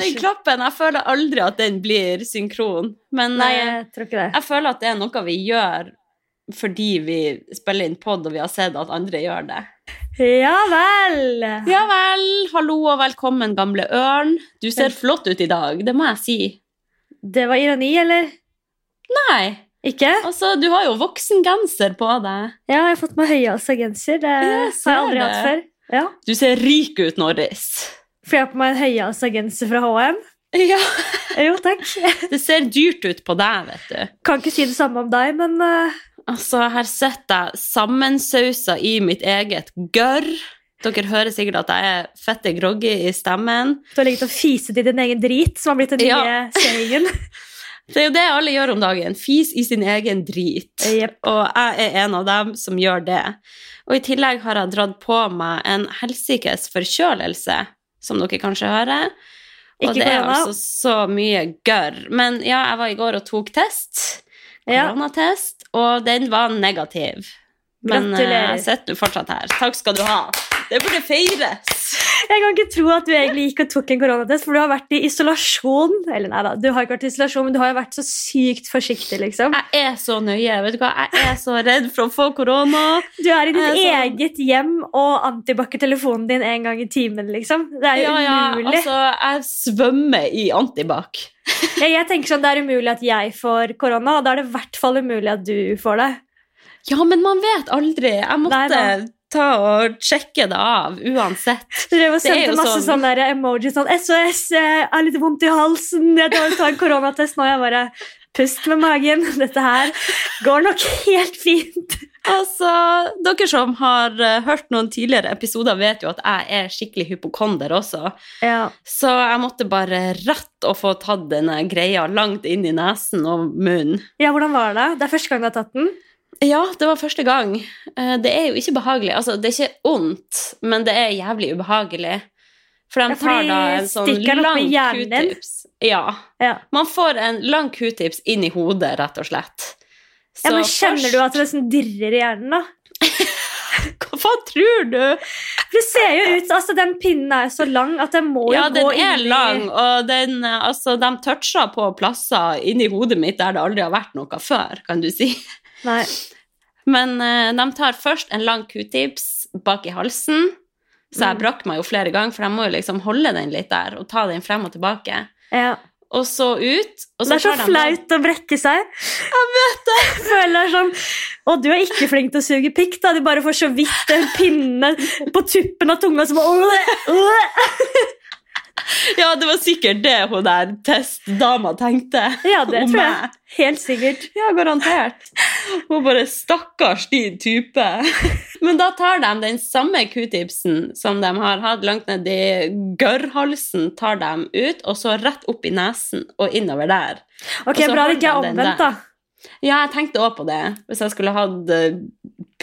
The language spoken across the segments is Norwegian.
vet den klappen Jeg føler aldri at den blir synkron. Men Nei, eh, jeg tror ikke det. jeg føler at det er noe vi gjør fordi vi spiller inn pod, og vi har sett at andre gjør det. Ja vel. Ja vel. Hallo og velkommen, gamle ørn. Du ser flott ut i dag, det må jeg si. Det var ironi, eller? Nei, Ikke? altså, du har jo voksengenser på deg. Ja, jeg har fått meg høyhalsa genser. Det jeg har jeg aldri det. hatt før. Ja. Du ser rik ut, Norris. For jeg har på meg en høyhalsa genser fra HM. Ja. Jo, takk. Det ser dyrt ut på deg, vet du. Kan ikke si det samme om deg, men uh... Altså, her sitter jeg sammensausa i mitt eget gørr. Dere hører sikkert at jeg er fette groggy i stemmen. du har ligget og fiset i din egen drit, som har blitt den nye Ja. sayingen. Det er jo det alle gjør om dagen. Fis i sin egen drit. Yep. Og jeg er en av dem som gjør det. Og i tillegg har jeg dratt på meg en helsikes forkjølelse, som dere kanskje hører. Og Ikke det er korona. altså så mye gørr. Men ja, jeg var i går og tok test. Koronatest, og den var negativ. Men eh, Gratulerer. jeg sitter jo fortsatt her. Takk skal du ha. Det burde feires. Jeg kan ikke tro at du egentlig gikk og tok en koronatest, for du har vært i isolasjon. Eller nei da, du har ikke vært i isolasjon, men du har jo vært så sykt forsiktig, liksom. Jeg er så nøye. Vet du hva? Jeg er så redd for å få korona. Du er i ditt er eget sånn- hjem og antibac telefonen din en gang i timen, liksom. Det er jo Ja, ja, umulig. altså, jeg svømmer i antibac. Jeg, jeg tenker sånn, Det er umulig at jeg får korona, og da er det i hvert fall umulig at du får det. Ja, men man vet aldri. Jeg måtte Nei ta og sjekke det av uansett. Drev og sendte masse sånn- sånne der emojis sånn SOS, jeg har litt vondt i halsen, jeg tar tar en koronatest nå. Jeg bare Pust med magen. Dette her går nok helt fint. Altså, Dere som har eh, hørt noen tidligere episoder, vet jo at jeg er skikkelig hypokonder også. Ja. Så jeg måtte bare rett og få tatt denne greia langt inn i nesen og munnen. ja, hvordan var det? Det er første gang du har tatt den? Ja, det var første gang. Eh, Det er jo ikke behagelig. Altså, det er ikke ondt, men det er jævlig ubehagelig. For de Ja, tar da en sånn lang q-tips. Ja. Ja. Man får en lang q-tips inn i hodet, rett og slett. ja, men Kjenner Kjenner du at det nesten dirrer i hjernen? da? Hva tror du? Det ser jo ut, altså Den pinnen er jo så lang at den må jo Ja, den gå er inn i lang, og den, altså, de toucher på plasser inni hodet mitt der det aldri har vært noe før, kan du si. Nei. Men uh, de tar først en lang q-tips bak i halsen, så jeg Mm. brakk meg jo flere ganger, for de må jo liksom holde den litt der og ta den frem og tilbake. Ja. Og så ut. Og så Det er så de- flaut å brekke seg. Jeg vet det! Føler sånn Og du er ikke flink til å suge pikk. da Du bare får så vidt en pinne på tuppen av tunga som. Ja, det var sikkert det hun der testdama tenkte. Ja, det tror jeg. Helt sikkert. Ja, garantert. Hun bare stakkars din type. Men da tar de den samme q-tipsen som de har hatt langt ned i gørrhalsen, tar dem ut, og så rett opp i nesen og innover der. Ok, Bra det ikke er omvendt, da. Ja, jeg tenkte også på det. Hvis jeg skulle hatt eh,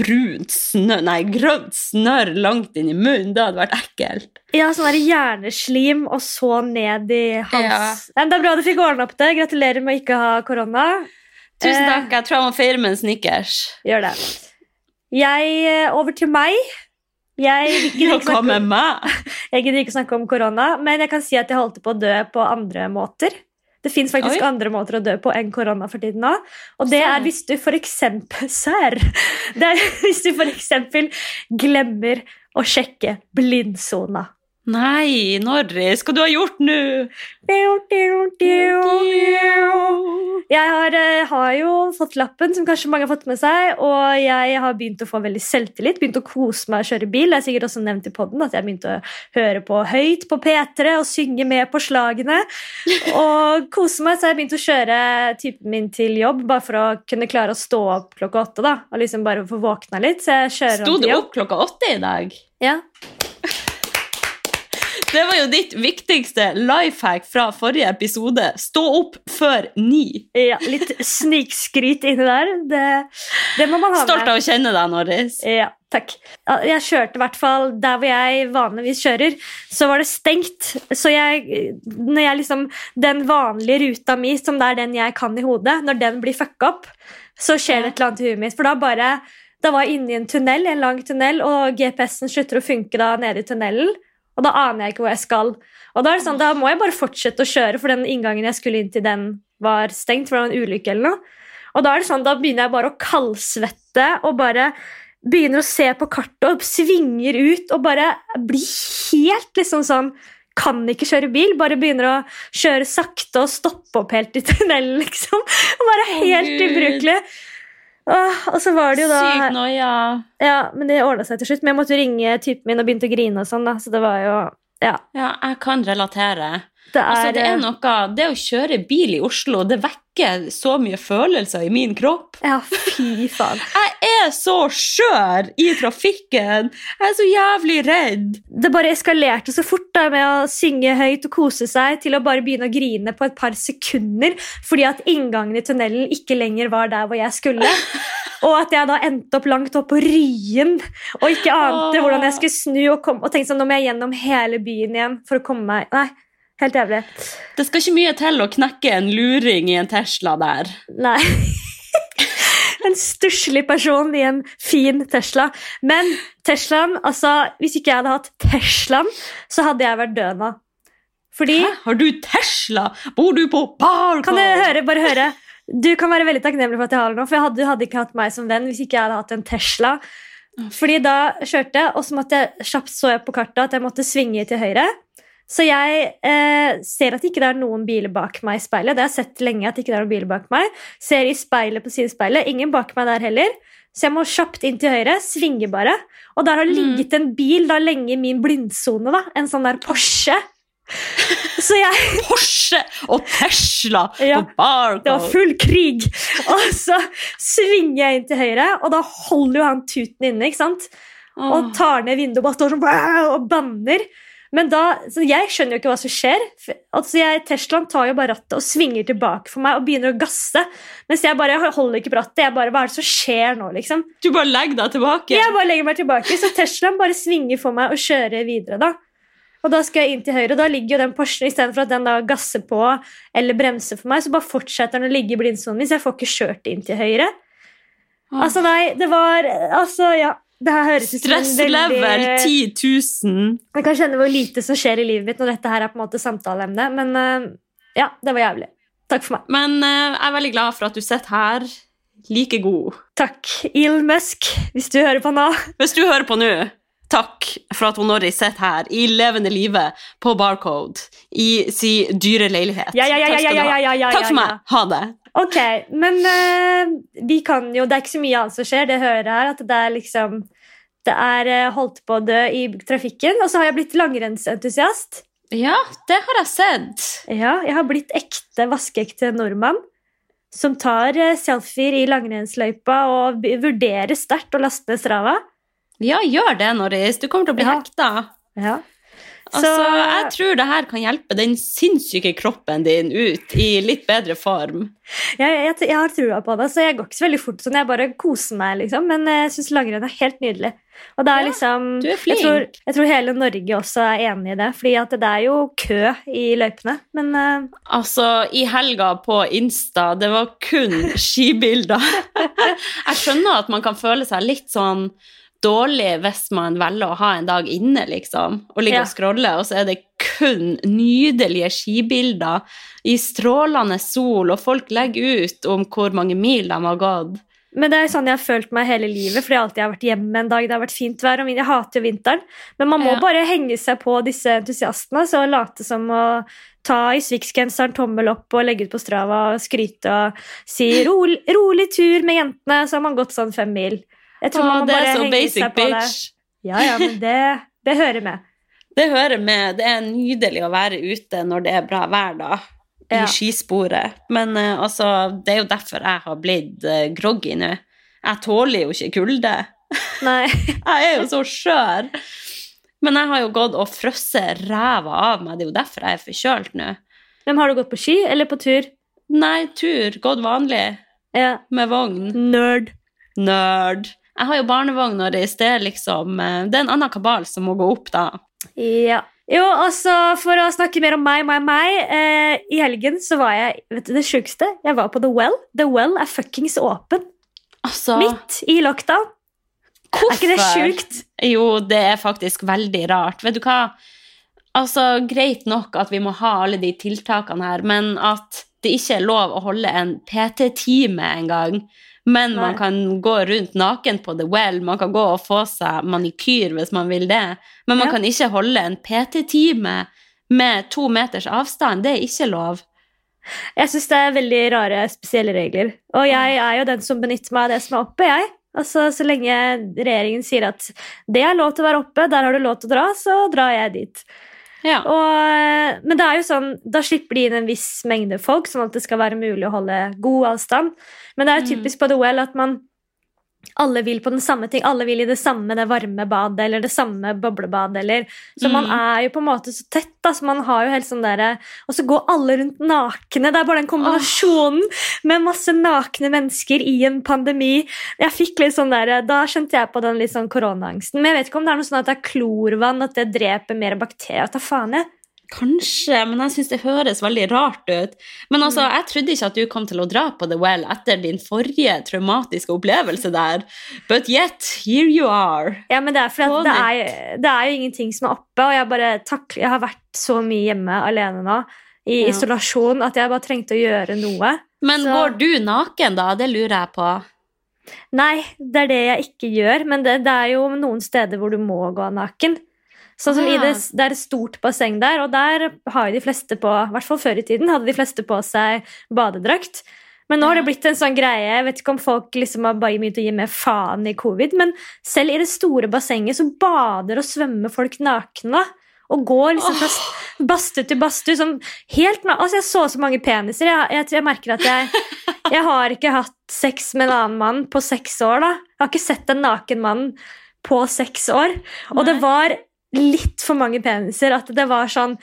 brunt snørr, nei, grønt snørr langt inn i munnen, det hadde vært ekkelt. Ja, sånn der hjerneslim og så ned i hals. Men Det er bra du fikk ordna opp det. Gratulerer med å ikke ha korona. Tusen Eh. takk, jeg tror jeg må feire med en snickers. Gjør det. Jeg, eh, Over til meg. Jeg gidder ikke snakke om, meg? jeg gidder ikke snakke om korona, men jeg kan si at jeg holdt på å dø på andre måter. Det fins faktisk Oi. andre måter å dø på enn korona for tiden òg. Og det er hvis du for eksempel Serr! Det er hvis du for eksempel glemmer å sjekke blindsona. Nei, Norris, hva du har gjort nå? Jeg har, eh, har jo fått lappen, som kanskje mange har fått med seg, og jeg har begynt å få veldig selvtillit. Begynt å kose meg og kjøre bil. Jeg har sikkert også nevnt i podden at jeg begynte å høre på høyt på P3 og synge med på slagene. Og kose meg, så jeg begynt å kjøre typen min til jobb, bare for å kunne klare å stå opp klokka åtte. da, Og liksom bare få våkna litt. Så jeg kjører Sto du opp klokka åtte i dag? Ja. Det var jo ditt viktigste life hack fra forrige episode. Stå opp før ni. ja, Litt snikskryt inni der. Det, det må man ha med. Stolt av å kjenne deg, Norris. Ja, takk. Jeg kjørte i hvert fall der hvor jeg vanligvis kjører, så var det stengt. Så jeg, når jeg liksom, den vanlige ruta mi, som det er den jeg kan i hodet, når den blir fucka opp, så skjer det et eller annet i huet mitt. For da bare, da var jeg inne i en tunnel, en lang tunnel, og GPS-en slutter å funke da nede i tunnelen. Og da aner jeg ikke hvor jeg skal. Og Da er det sånn, da må jeg bare fortsette å kjøre, for den inngangen jeg skulle inn til, den var stengt. for det var en ulykke eller noe. Og da er det sånn, da begynner jeg bare å kaldsvette og bare begynner å se på kartet og svinger ut og bare blir helt liksom sånn kan ikke kjøre bil, bare begynner å kjøre sakte og stoppe opp helt i tunnelen, liksom. Og bare helt ubrukelig. Åh, og så var det jo da Sykt noia. Ja, men det ordna seg til slutt. Men jeg måtte ringe typen min og begynte å grine og sånn, da. Så det var jo Ja. Ja, jeg kan relatere. Det er, Altså, det er eh, noe Det å kjøre bil i Oslo, det vekker så mye følelser i min kropp. Ja, fy faen. Jeg er så skjør i trafikken! Jeg er så jævlig redd. Det bare eskalerte så fort da med å synge høyt og kose seg til å bare begynne å grine på et par sekunder fordi at inngangen i tunnelen ikke lenger var der hvor jeg skulle. Og at jeg da endte opp langt opp på Ryen og ikke ante Åh. hvordan jeg skulle snu og, kom, og tenkte sånn, nå må jeg gjennom hele byen igjen for å komme meg Nei, helt jævlig. Det skal ikke mye til å knekke en luring i en Tesla der. Nei. En stusslig person i en fin Tesla. Men Teslaen, altså, hvis ikke jeg hadde hatt Teslaen, så hadde jeg vært død nå. Fordi Hæ? Har du Tesla? Bor du på Barcode? Kan du høre, bare høre? Du kan være veldig takknemlig for at jeg har det nå, for jeg hadde, du hadde ikke hatt meg som venn hvis ikke jeg hadde hatt en Tesla. Fordi da kjørte jeg, og så måtte jeg kjapt så jeg på kartet at jeg måtte svinge til høyre. Så jeg eh, ser at ikke det er noen biler bak meg i speilet. Det har jeg sett lenge at ikke det er noen biler bak meg. Ser i speilet på sidespeilet. Ingen bak meg der heller. Så jeg må kjapt inn til høyre. Svinge bare. Og der har Mm. ligget en bil da lenge i min blindsone. da. En sånn der Porsche. Så jeg Porsche og Tesla Ja, på Barcode. Det var full krig! Og så svinger jeg inn til høyre, og da holder jo han tuten inne. ikke sant? Og tar ned vinduet og bare står sånn og banner. Men da, så Jeg skjønner jo ikke hva som skjer. Altså jeg, Teslaen tar jo bare rattet og svinger tilbake for meg og begynner å gasse. Mens jeg bare holder ikke på rattet. Jeg bare, Hva er det som skjer nå? liksom? Du bare legger deg tilbake. Jeg bare legger meg tilbake, så Teslaen bare svinger for meg og kjører videre. da. Og da skal jeg inn til høyre, og da ligger jo den Porschen istedenfor at den da gasser på eller bremser for meg, så bare fortsetter den å ligge i blindsonen min, så jeg får ikke kjørt inn til høyre. Altså, nei, det var Altså, ja. En Stresslevel veldig 10 000. Jeg kan kjenne hvor lite som skjer i livet mitt når dette her er på en måte samtaleemne, men uh, ja, det var jævlig. Takk for meg. Men uh, jeg er veldig glad for at du sitter her like god. Takk, Elon Musk, hvis du hører på nå. Hvis du hører på nå, takk for at hun Norris sitter her i levende live på Barcode i sin dyre leilighet. Ja, ja, ja, Takk ja, skal ja, ja, ja, ja, Takk for meg. Ha det. Ok, men uh, vi kan jo Det er ikke så mye annet som skjer. Det hører her, at det er liksom Det er eh, holdt på å dø i trafikken. Og så har jeg blitt langrennsentusiast. Ja, det har jeg sett. Ja, jeg har blitt ekte, vaskeekte nordmann. Som tar eh, selfier i langrennsløypa og vurderer sterkt å laste ned Strava. Ja, gjør det, Norris. Du kommer til å bli Ja. hekta. Ja. Altså, Så- jeg tror det her kan hjelpe den sinnssyke kroppen din ut i litt bedre form. Jeg, jeg, jeg har trua på det, så jeg går ikke så veldig fort. Sånn, jeg bare koser meg, liksom. Men eh, jeg syns langrenn er helt nydelig. Og det er Ja, liksom du er flink. Jeg tror, jeg tror hele Norge også er enig i det, fordi at det er jo kø i løypene. Men uh... Altså, i helga på Insta, det var kun skibilder. Jeg skjønner at man kan føle seg litt sånn dårlig hvis man velger å ha en dag inne, liksom, og ligger Ja. og scroller, og så er det kun nydelige skibilder i strålende sol, og folk legger ut om hvor mange mil de har gått. Men det er sånn jeg har følt meg hele livet, fordi jeg alltid har vært hjemme en dag det har vært fint vær. og Jeg hater jo vinteren. Men man må Ja. bare henge seg på disse entusiastene så late som å ta i Swix-genseren tommel opp og legge ut på Strava og skryte og si rolig, rolig tur med jentene, så har man gått sånn fem mil. Jeg tror Åh, man må bare henge seg på det. Ja, ja, men det, det hører med. Det hører med. Det er nydelig å være ute når det er bra vær, da. I Ja. skisporet. Men uh, altså, det er jo derfor jeg har blitt uh, groggy nå. Jeg tåler jo ikke kulde. Nei. Jeg er jo så skjør. Men jeg har jo gått og frosset ræva av meg. Det er jo derfor jeg er forkjølt nå. Men har du gått på ski eller på tur? Nei, tur. Gått vanlig. Ja. Med vogn. Nerd. Nerd. Jeg har jo barnevogn når det er i sted, liksom. eh, Det er en annen kabal som må gå opp, da. Ja. Jo, altså, For å snakke mer om meg, meg, meg. Eh, I helgen så var jeg vet du det sjukeste? Jeg var på The Well. The Well er fuckings åpen. Altså, Midt i lockdown. hvorfor? Er ikke det sjukt? Jo, det er faktisk veldig rart. Vet du hva? Altså, greit nok at vi må ha alle de tiltakene her, men at det ikke er lov å holde en PT-time engang. Men man kan gå rundt naken på The Well, man kan gå og få seg manikyr hvis man vil det. Men man Ja. kan ikke holde en PT-time med to meters avstand. Det er ikke lov. Jeg syns det er veldig rare, spesielle regler. Og jeg er jo den som benytter meg av det som er oppe, jeg. Altså, Så lenge regjeringen sier at det er lov til å være oppe, der har du lov til å dra, så drar jeg dit. Ja. Og, men det er jo sånn, da slipper de inn en viss mengde folk, sånn at det skal være mulig å holde god avstand. Men det er jo typisk på The Well at man alle vil på den samme ting. Alle vil i det samme det varme badet eller det samme boblebadet. Eller, så man Mm. er jo på en måte så tett. Da, så man har jo helt sånn derre Og så går alle rundt nakne. Det er bare den kombinasjonen med masse nakne mennesker i en pandemi. Jeg fikk litt sånn der, Da skjønte jeg på den litt sånn koronaangsten. Men jeg vet ikke om det er noe sånn at det er klorvann, at det dreper mer bakterier. Ta faen, jeg. Kanskje, men jeg syns det høres veldig rart ut. Men altså, jeg trodde ikke at du kom til å dra på The Well etter din forrige traumatiske opplevelse der. But yet, here you are. Ja, men det er fordi det er, det er jo ingenting som er oppe, og jeg bare takler Jeg har vært så mye hjemme alene nå, i Ja. isolasjon, at jeg bare trengte å gjøre noe. Men Så- går du naken, da? Det lurer jeg på. Nei, det er det jeg ikke gjør, men det, det er jo noen steder hvor du må gå naken. Sånn som i det, Ah. det er et stort basseng der, og der har de fleste på I hvert fall før i tiden hadde de fleste på seg badedrakt. Men nå har det blitt en sånn greie. Jeg vet ikke om folk liksom har bare begynt å gi mer faen i covid, men selv i det store bassenget så bader og svømmer folk nakne. Og går liksom fra badstue til badstue. Sånn helt altså, jeg så så mange peniser. Jeg, jeg, jeg merker at jeg Jeg har ikke hatt sex med en annen mann på seks år. da. Jeg har ikke sett en naken mann på seks år. Og det var litt for mange peniser. At det var sånn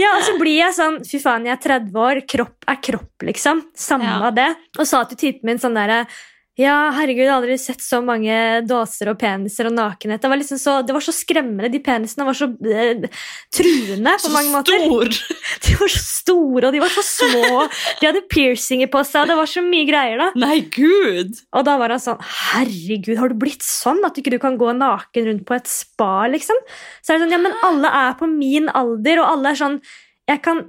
Ja, og så blir jeg sånn Fy faen, jeg er 30 år. Kropp er kropp, liksom. Samme Ja. det. Og sa til typen min sånn derre ja, herregud, jeg har aldri sett så mange dåser og peniser og nakenhet. Det var, liksom så, det var så skremmende. De penisene var så eh, truende på Så mange måter. stor! De var så store, og de var så små. De hadde piercinger på seg, og det var så mye greier, da. Nei, gud! Og da var han sånn Herregud, har du blitt sånn at du ikke du kan gå naken rundt på et spa, liksom? Så er det sånn, ja, men alle er på min alder, og alle er sånn jeg kan,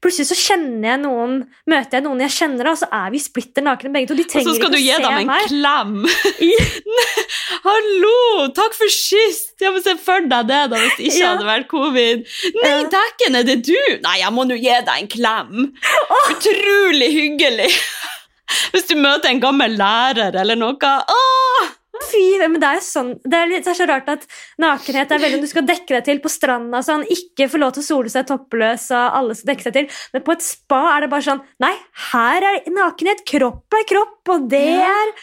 Plutselig så kjenner jeg noen Møter jeg noen jeg kjenner, og så er vi splitter nakne begge to. De trenger ikke å se meg. Og så skal du gi dem en meg. klem! I- Hallo! Takk for sist! Jeg må se for deg det da, hvis det ikke Ja. hadde vært covid. Nei, Ja. dæken, er det du? Nei, jeg må nå gi deg en klem! Utrolig hyggelig! Hvis du møter en gammel lærer eller noe. Åh! Fy, men det er jo sånn det er, litt, det er så rart at nakenhet er veldig Du skal dekke deg til på stranda, sånn, ikke få lov til å sole seg toppløs, og alle skal dekke seg til. Men på et spa er det bare sånn Nei, her er nakenhet. Kropp er kropp, og det er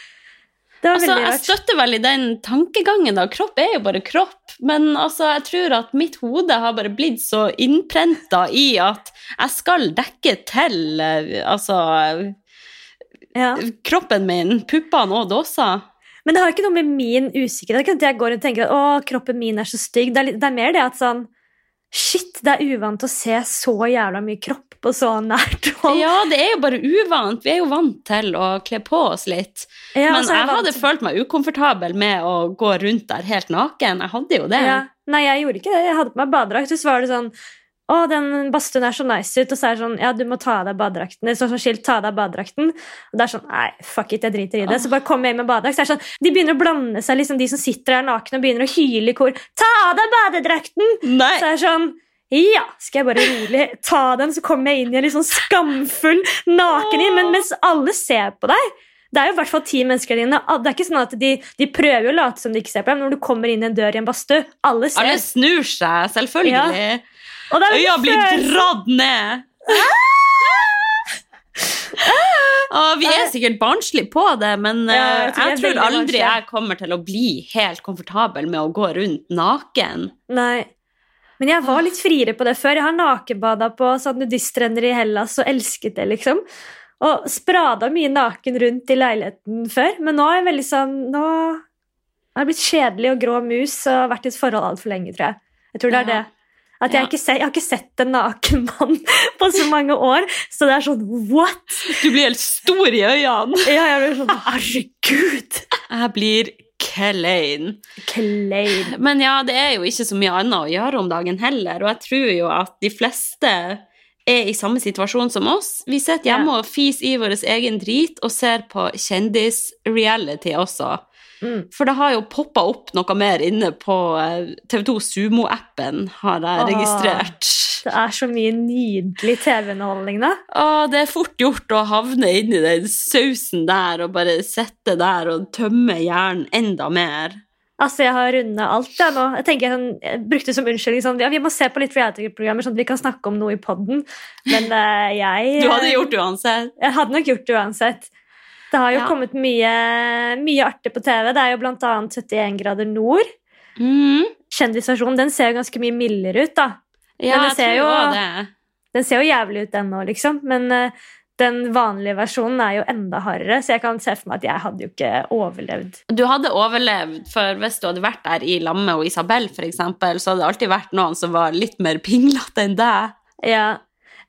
Det var Altså, jeg støtter veldig den tankegangen. da. Kropp er jo bare kropp. Men altså, jeg tror at mitt hode har bare blitt så innprenta i at jeg skal dekke til eh, altså, Ja. kroppen min, puppene og dåsa. Men det har ikke noe med min usikkerhet Det er ikke at jeg går og tenker at å, kroppen min er så stygg. Det er, det er mer det at sånn Shit, det er uvant å se så jævla mye kropp på så nært hold. Ja, det er jo bare uvant. Vi er jo vant til å kle på oss litt. Ja, Men er jeg hadde følt meg ukomfortabel med å gå rundt der helt naken. Jeg hadde jo det. Ja. Nei, jeg gjorde ikke det. Jeg hadde på meg badedrakt. Så var det sånn Å, den badstuen er så nice ut. Og så er det sånn Ja, du må ta av deg badedrakten. Det står sånn skilt 'ta av deg badedrakten'. Og det er sånn Nei, fuck it, jeg driter i det. Så bare kommer jeg med badedrakt. Så er det sånn De begynner å blande seg, liksom de som sitter der nakne og begynner å hyle i kor. 'Ta av deg badedrakten!' Nei. Så er det sånn ja, skal jeg bare rolig ta den, så kommer jeg inn i en litt sånn skamfull naken inn, men mens alle ser på deg. Det er jo i hvert fall ti mennesker der inne. Det er ikke sånn at de, de prøver jo å late som de ikke ser på deg, men når du kommer inn i en dør i en badstue, alle ser. Alle snur seg, selvfølgelig. Er Øya blir dratt ned. Og vi er sikkert barnslige på det, men Ja, eh, jeg tror vi jeg tror aldri jeg kommer til å bli helt komfortabel med å gå rundt naken. Nei. Men jeg var litt friere på det før. Jeg har nakenbada på sånn nudiststrender i Hellas og elsket det, liksom. Og sprada mye naken rundt i leiligheten før. Men nå er jeg veldig sånn Nå har jeg blitt kjedelig og grå mus og vært i et forhold altfor lenge, tror jeg. Jeg tror det er det. At jeg, Ja. ikke jeg har ikke sett en naken mann på så mange år, så det er sånn what?! Du blir helt stor i øynene. Ja, jeg blir sånn Herregud! Jeg blir klein. Klein. Men ja, det er jo ikke så mye annet å gjøre om dagen heller, og jeg tror jo at de fleste er i samme situasjon som oss. Vi sitter hjemme og fiser i vår egen drit og ser på kjendis-reality også. Mm. For det har jo poppa opp noe mer inne på eh, TV2 Sumo-appen, har jeg Åh. registrert. Det er så mye nydelig TV-underholdning, da. Åh, det er fort gjort å havne inni den sausen der og bare sitte der og tømme hjernen enda mer. Altså, Jeg har runda alt jeg nå. Jeg tenker sånn, jeg brukte som unnskyldning sånn, ja, vi må se på litt reality-programmer sånn at vi kan snakke om noe i podden. Men uh, jeg Du hadde gjort det uansett. Jeg hadde nok gjort det uansett. Det har jo Ja. kommet mye, mye artig på TV. Det er jo blant annet 71 grader nord. Mm. Kjendisstasjonen den ser jo ganske mye mildere ut, da. Ja, jeg ser jo- det. Den ser jo jævlig ut, den nå, liksom. Men uh, den vanlige versjonen er jo enda hardere, så jeg kan se for meg at jeg hadde jo ikke overlevd. Du hadde overlevd, for hvis du hadde vært der i Lamme og Isabel, eksempel, så hadde det alltid vært noen som var litt mer pinglete enn deg. Ja.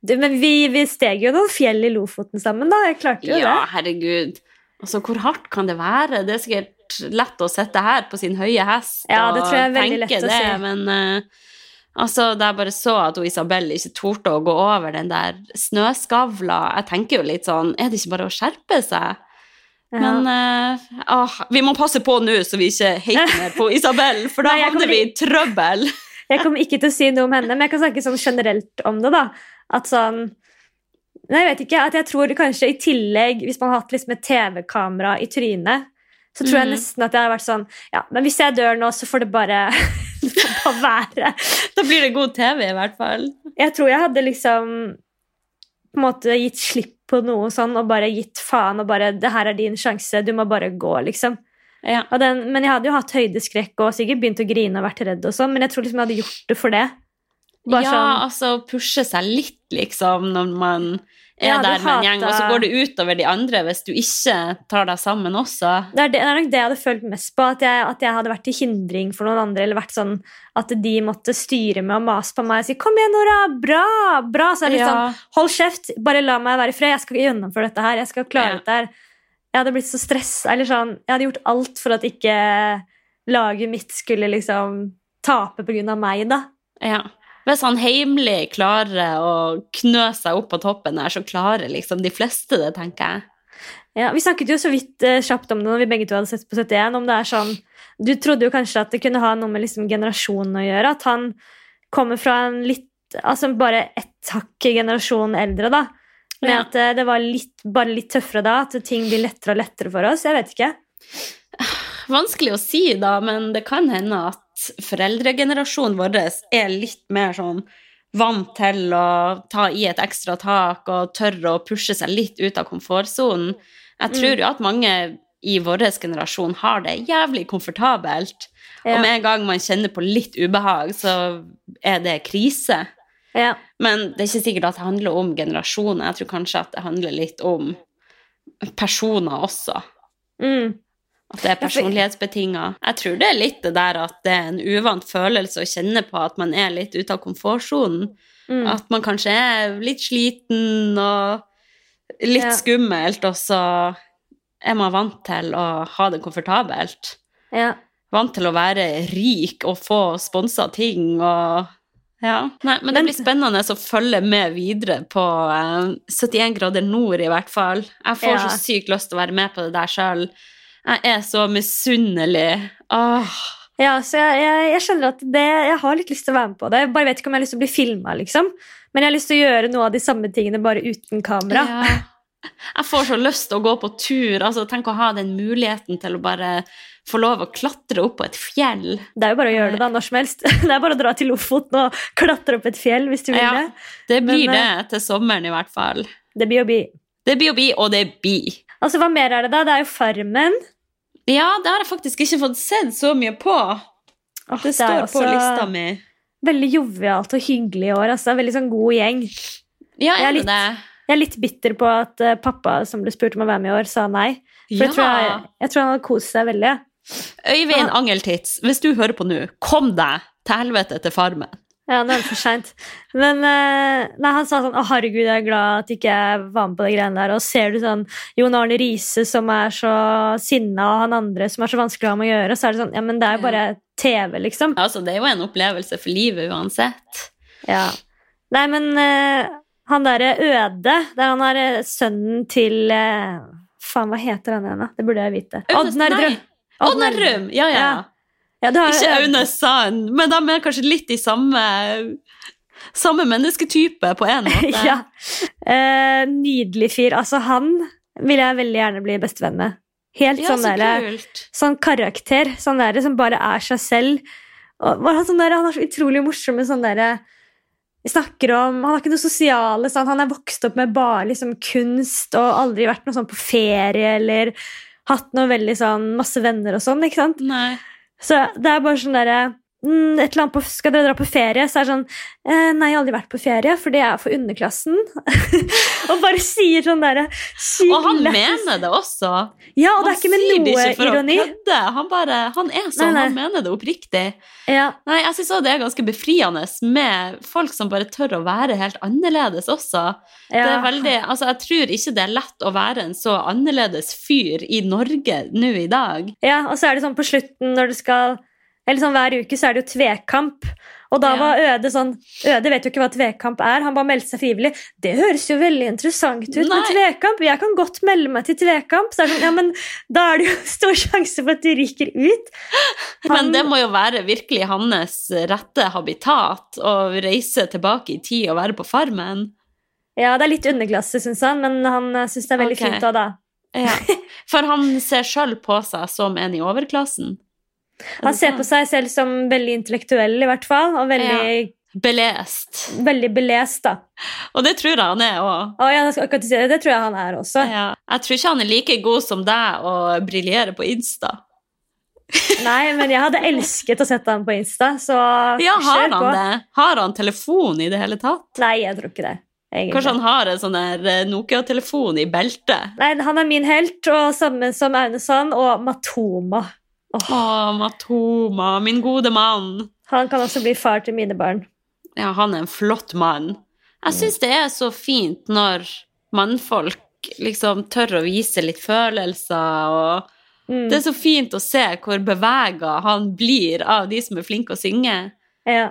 Du, men vi, vi steg jo noen fjell i Lofoten sammen, da. Jeg klarte jo Ja, herregud. Altså, hvor hardt kan det være? Det er sikkert lett å sitte her på sin høye hest Ja, det tror jeg er veldig lett å det, si. men uh, altså, da jeg bare så at Isabel ikke torde å gå over den der snøskavla, jeg tenker jo litt sånn, er det ikke bare å skjerpe seg? Ja. Men uh, åh, vi må passe på nå, så vi ikke hater på Isabel, for da havner vi i trøbbel. Jeg kommer ikke til å si noe om henne, men jeg kan snakke sånn generelt om det. da. At sånn Nei, jeg vet ikke. At jeg tror kanskje i tillegg, hvis man har hatt liksom et TV-kamera i trynet, så tror jeg Mhm. nesten at jeg har vært sånn Ja, men hvis jeg dør nå, så får det bare, det får bare være. Da blir det god TV, i hvert fall. Jeg tror jeg hadde liksom på en måte gitt slipp på noe sånn og bare gitt faen og bare 'Det her er din sjanse. Du må bare gå', liksom. Ja. Den, men jeg hadde jo hatt høydeskrekk og sikkert begynt å grine og vært redd og sånn, men jeg tror liksom jeg hadde gjort det for det. Bare ja, sånn altså pushe seg litt, liksom, når man er Ja, der med en gjeng, og så går det utover de andre hvis du ikke tar deg sammen også. det er, det, det er nok det jeg hadde følt mest på. At jeg, at jeg hadde vært til hindring for noen andre. Eller vært sånn at de måtte styre med å mase på meg og si 'Kom igjen, Nora! Bra!' bra Så er det litt Ja. sånn 'Hold kjeft! Bare la meg være i fred. Jeg skal gjennomføre dette her. Jeg skal klare Ja. dette her.' Jeg hadde blitt så stressa. Eller sånn Jeg hadde gjort alt for at ikke laget mitt skulle liksom tape på grunn av meg, da. Ja. Hvis han heimelig klarer å knø seg opp på toppen der, så klarer liksom de fleste det, tenker jeg. Ja, Vi snakket jo så vidt eh, kjapt om det når vi begge to hadde sett på 71. om det er sånn, Du trodde jo kanskje at det kunne ha noe med liksom generasjonen å gjøre. At han kommer fra en litt Altså bare ett hakk generasjon eldre, da. Med Ja. at eh, det var litt, bare litt tøffere da. At ting blir lettere og lettere for oss. Jeg vet ikke. Vanskelig å si, da, men det kan hende at foreldregenerasjonen vår er litt mer sånn vant til å ta i et ekstra tak og tørre å pushe seg litt ut av komfortsonen. Jeg tror jo at mange i vår generasjon har det jævlig komfortabelt. Ja. Og med en gang man kjenner på litt ubehag, så er det krise. Ja. Men det er ikke sikkert at det handler om generasjoner. Jeg tror kanskje at det handler litt om personer også. Mm. At det er personlighetsbetinga. Jeg tror det er litt det der at det er en uvant følelse å kjenne på at man er litt ute av komfortsonen. Mm. At man kanskje er litt sliten og litt Ja. skummelt, og så er man vant til å ha det komfortabelt. ja. Vant til å være rik og få sponsa ting og ja. Nei, men det blir spennende å følge med videre på eh, 71 grader nord, i hvert fall. Jeg får Ja. så sykt lyst til å være med på det der sjøl. Jeg er så misunnelig. Åh. Ja, så jeg, jeg, jeg skjønner at det, jeg har litt lyst til å være med på det. Jeg bare vet ikke om jeg har lyst til å bli filma, liksom. Men jeg har lyst til å gjøre noe av de samme tingene, bare uten kamera. Ja. Jeg får så lyst til å gå på tur. altså Tenk å ha den muligheten til å bare få lov å klatre opp på et fjell. Det er jo bare å gjøre det da, når som helst. Det er bare å dra til Lofoten og klatre opp et fjell hvis du vil Ja. det. Det blir Men, det til sommeren, i hvert fall. Det blir å bli. Det blir å bli, og det blir. Altså, Hva mer er det, da? Det er jo Farmen. Ja, det har jeg faktisk ikke fått sett så mye på. Åh, Det det, står på lista mi. Veldig jovialt og hyggelig i år. altså. Veldig sånn god gjeng. Ja, Jeg er litt-? Jeg er litt bitter på at eh, pappa som ble spurt om å være med i år, sa nei. For jeg, tror jeg, jeg tror han hadde kost seg veldig. Øyvind Angeltitz, hvis du hører på nå, kom deg til helvete til Farmen. Ja, nå er det for seint. Men eh, nei, han sa sånn Å, herregud, jeg er glad at ikke jeg var med på de greiene der. Og ser du sånn Jon Arne Riise som er så sinna, og han andre som er så vanskelig å ha med å gjøre, så er det sånn Ja, men det er jo bare TV, liksom. Altså, det er jo en opplevelse for livet uansett. Ja. Nei, men uh, han derre Øde, der han er eh, sønnen til uh, Faen, hva heter han igjen, da? Det burde jeg vite. Oddnar Drøm. Oddnar Drøm, Ja, ja. Ja. Ja, du Ikke Aune Sand, men de er kanskje litt i samme Samme mennesketype på en måte. ja. Eh, nydelig fyr. Altså, han vil jeg veldig gjerne bli bestevenn med. Helt Ja, sånn så der, sånn karakter sånn der, som bare er seg selv. Og sånn der, han er så utrolig morsom med sånn derre snakker om, Han har ikke noe sosiale. Sånn, han er vokst opp med bare liksom, kunst og aldri vært noe sånn på ferie eller hatt noe veldig sånn masse venner og sånn. ikke sant? Nei. Så det er bare sånn derre et eller annet på, Skal dere dra på ferie? Så er det sånn eh, Nei, jeg har aldri vært på ferie, for det er for underklassen. og bare sier sånn derre Og han mener det også. Ja, og det er ikke med noe ikke for ironi. Han, bare, han er sånn, Nei, nei. han mener det oppriktig. Ja, Nei, jeg syns også det er ganske befriende med folk som bare tør å være helt annerledes også. Det ja. veldig, altså Jeg tror ikke det er lett å være en så annerledes fyr i Norge nå i dag. Ja, og så er det sånn på slutten når du skal Eller sånn hver uke så er det jo tvekamp. Og da var Øde sånn Øde vet jo ikke hva tvekamp er. Han bare meldte seg frivillig. Det høres jo veldig interessant ut med Nei. tvekamp. Jeg kan godt melde meg til tvekamp. Så er det sånn, ja, men da er det jo stor sjanse for at du ryker ut. Han- Men det må jo være virkelig hans rette habitat å reise tilbake i tid og være på Farmen. Ja, det er litt underklasse, syns han, men han syns det er veldig okay. fint òg, da. Ja. For han ser sjøl på seg som en i overklassen. Han ser på seg selv som veldig intellektuell, i hvert fall, og veldig, Belest. veldig belest, da. Og det tror jeg han er òg. Å, ja, det. det tror jeg han er også. Ja. Jeg tror ikke han er like god som deg å briljere på Insta. Nei, men jeg hadde elsket å sette ham på Insta, så Ja, har han på. det? Har han telefon i det hele tatt? Nei, jeg tror ikke det. egentlig. Kanskje han har en sånn der eh, Nokia-telefon i beltet? Nei, Han er min helt, og samme som Aune Sand og Matoma. Åh, Å, Matoma, min gode mann. han kan også bli far til mine barn. Ja, han er en flott mann. Jeg syns det er så fint når mannfolk liksom tør å vise litt følelser, og Mm. det er så fint å se hvor bevega han blir av de som er flinke å synge. Ja.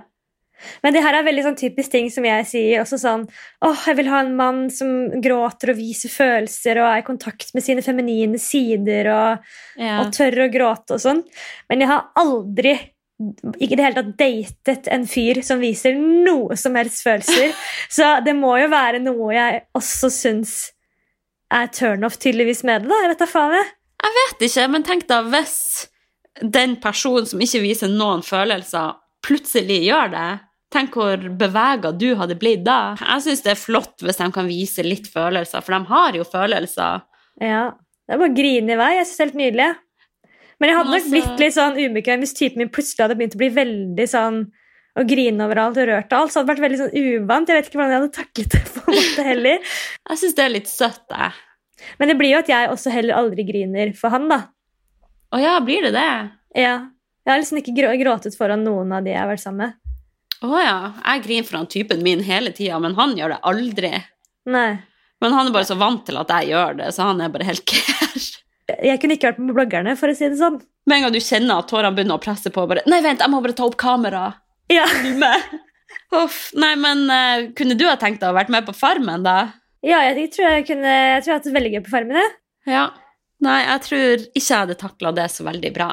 Men det her er veldig sånn typisk ting som jeg sier. også sånn, åh, Jeg vil ha en mann som gråter og viser følelser og er i kontakt med sine feminine sider og, Ja. og tør å gråte og sånn. Men jeg har aldri ikke i det hele tatt datet en fyr som viser noe som helst følelser. Så det må jo være noe jeg også syns er turnoff tydeligvis med det. da, jeg vet da faen jeg. Jeg vet ikke, men tenk da hvis den personen som ikke viser noen følelser, plutselig gjør det. Tenk hvor bevega du hadde blitt da. Jeg syns det er flott hvis de kan vise litt følelser, for de har jo følelser. Ja, Det er bare å grine i vei. Jeg synes det er helt nydelig. Men jeg hadde nok altså- blitt litt sånn ubekvem hvis typen min plutselig hadde begynt å bli veldig sånn å grine overalt og rørt av alt. Så hadde det vært veldig sånn uvant. Jeg vet ikke hvordan jeg hadde taklet det på en måte heller. Jeg syns det er litt søtt, jeg. Men det blir jo at jeg også heller aldri griner for han, da. Å ja, blir det det? Ja. Jeg har liksom ikke grå gråtet foran noen av de jeg har vært sammen med. Å ja. Jeg griner foran typen min hele tida, men han gjør det aldri. Nei. Men han er bare så vant til at jeg gjør det, så han er bare helt care. Jeg kunne ikke vært med bloggerne, for å si det sånn. Med en gang du kjenner at tårene begynner å presse på, bare Nei, vent, jeg må bare ta opp kamera. Ja. Uff. Nei, men uh, kunne du ha tenkt deg å vært med på Farmen, da? ja, jeg tror jeg kunne Jeg tror jeg hadde veldig gøy på Farmen. jeg. Ja. Nei, jeg tror ikke jeg hadde takla det så veldig bra.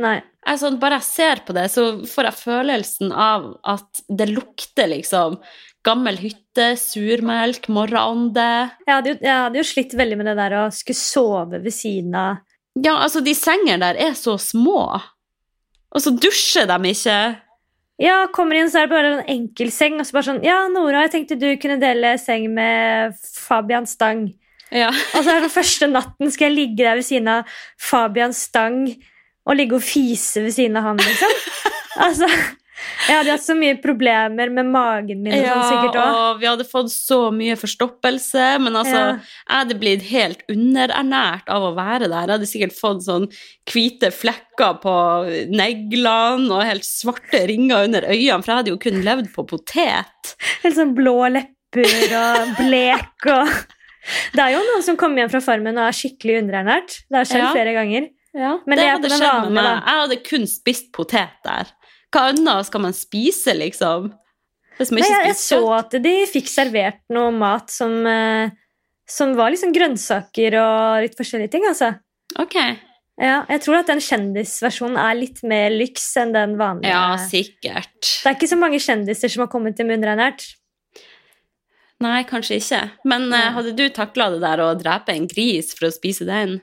Nei. Jeg, sånn, bare jeg ser på det, så får jeg følelsen av at det lukter liksom gammel hytte, surmelk, morgenånde. Jeg jeg hadde jo slitt veldig med det der å skulle sove ved siden av Ja, altså, de sengene der er så små. Og så dusjer de ikke. Ja, kommer inn, så er det bare en enkel seng, og så bare sånn Ja, Nora, jeg tenkte du kunne dele seng med Fabian Stang. Ja. Og så er det den første natten skal jeg ligge der ved siden av Fabian Stang og ligge og fise ved siden av han, liksom. Altså, Jeg hadde hatt så mye problemer med magen min. Ja, sånn sikkert også. og vi hadde fått så mye forstoppelse. Men altså, Ja. jeg hadde blitt helt underernært av å være der. Jeg hadde sikkert fått sånn hvite flekker på neglene og helt svarte ringer under øynene, for jeg hadde jo kun levd på potet. Helt sånn blå lepper og blek og Det er jo noen som kommer hjem fra farmen og er skikkelig underernært. Det har skjedd Ja. flere ganger. Men det det hadde skjedd med meg. da. Jeg hadde kun spist potet der. Hva annet skal man spise, liksom? Nei, jeg, jeg så at de fikk servert noe mat som, eh, som var liksom grønnsaker og litt forskjellige ting. altså. Ok. Ja, jeg tror at den kjendisversjonen er litt mer lyks enn den vanlige. Ja, sikkert. Det er ikke så mange kjendiser som har kommet til underernært. Nei, kanskje ikke. Men eh, hadde du takla det der å drepe en gris for å spise den?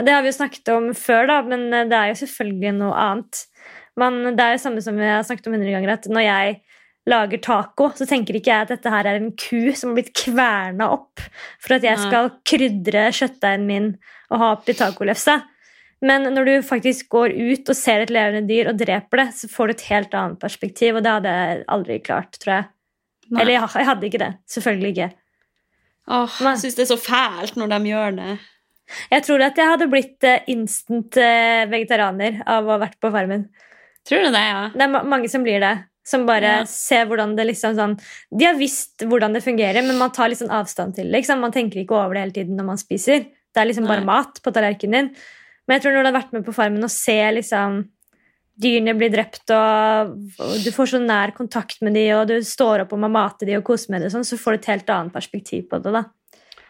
Det har vi jo snakket om før, da, men eh, det er jo selvfølgelig noe annet. Men det er jo samme som jeg har snakket om hundre ganger, at når jeg lager taco, så tenker ikke jeg at dette her er en ku som har blitt kverna opp for at jeg skal krydre kjøttdeigen min og ha oppi tacolefsa. Men når du faktisk går ut og ser et levende dyr og dreper det, så får du et helt annet perspektiv, og det hadde jeg aldri klart, tror jeg. Nei. Eller jeg hadde ikke det. Selvfølgelig ikke. Åh, jeg syns det er så fælt når de gjør det. Jeg tror at jeg hadde blitt eh, instant eh, vegetarianer av å ha vært på farmen. Tror du det, ja? Det er ma mange som blir det. Som bare Ja. ser hvordan det liksom sånn De har visst hvordan det fungerer, men man tar litt sånn avstand til det. Liksom. Man tenker ikke over det hele tiden når man spiser. Det er liksom bare Nei. mat på tallerkenen din. Men jeg tror når du har vært med på farmen og ser liksom dyrene bli drept, og du får så nær kontakt med dem, og du står opp og må mate dem og kose med dem, sånn, så får du et helt annet perspektiv på det. da.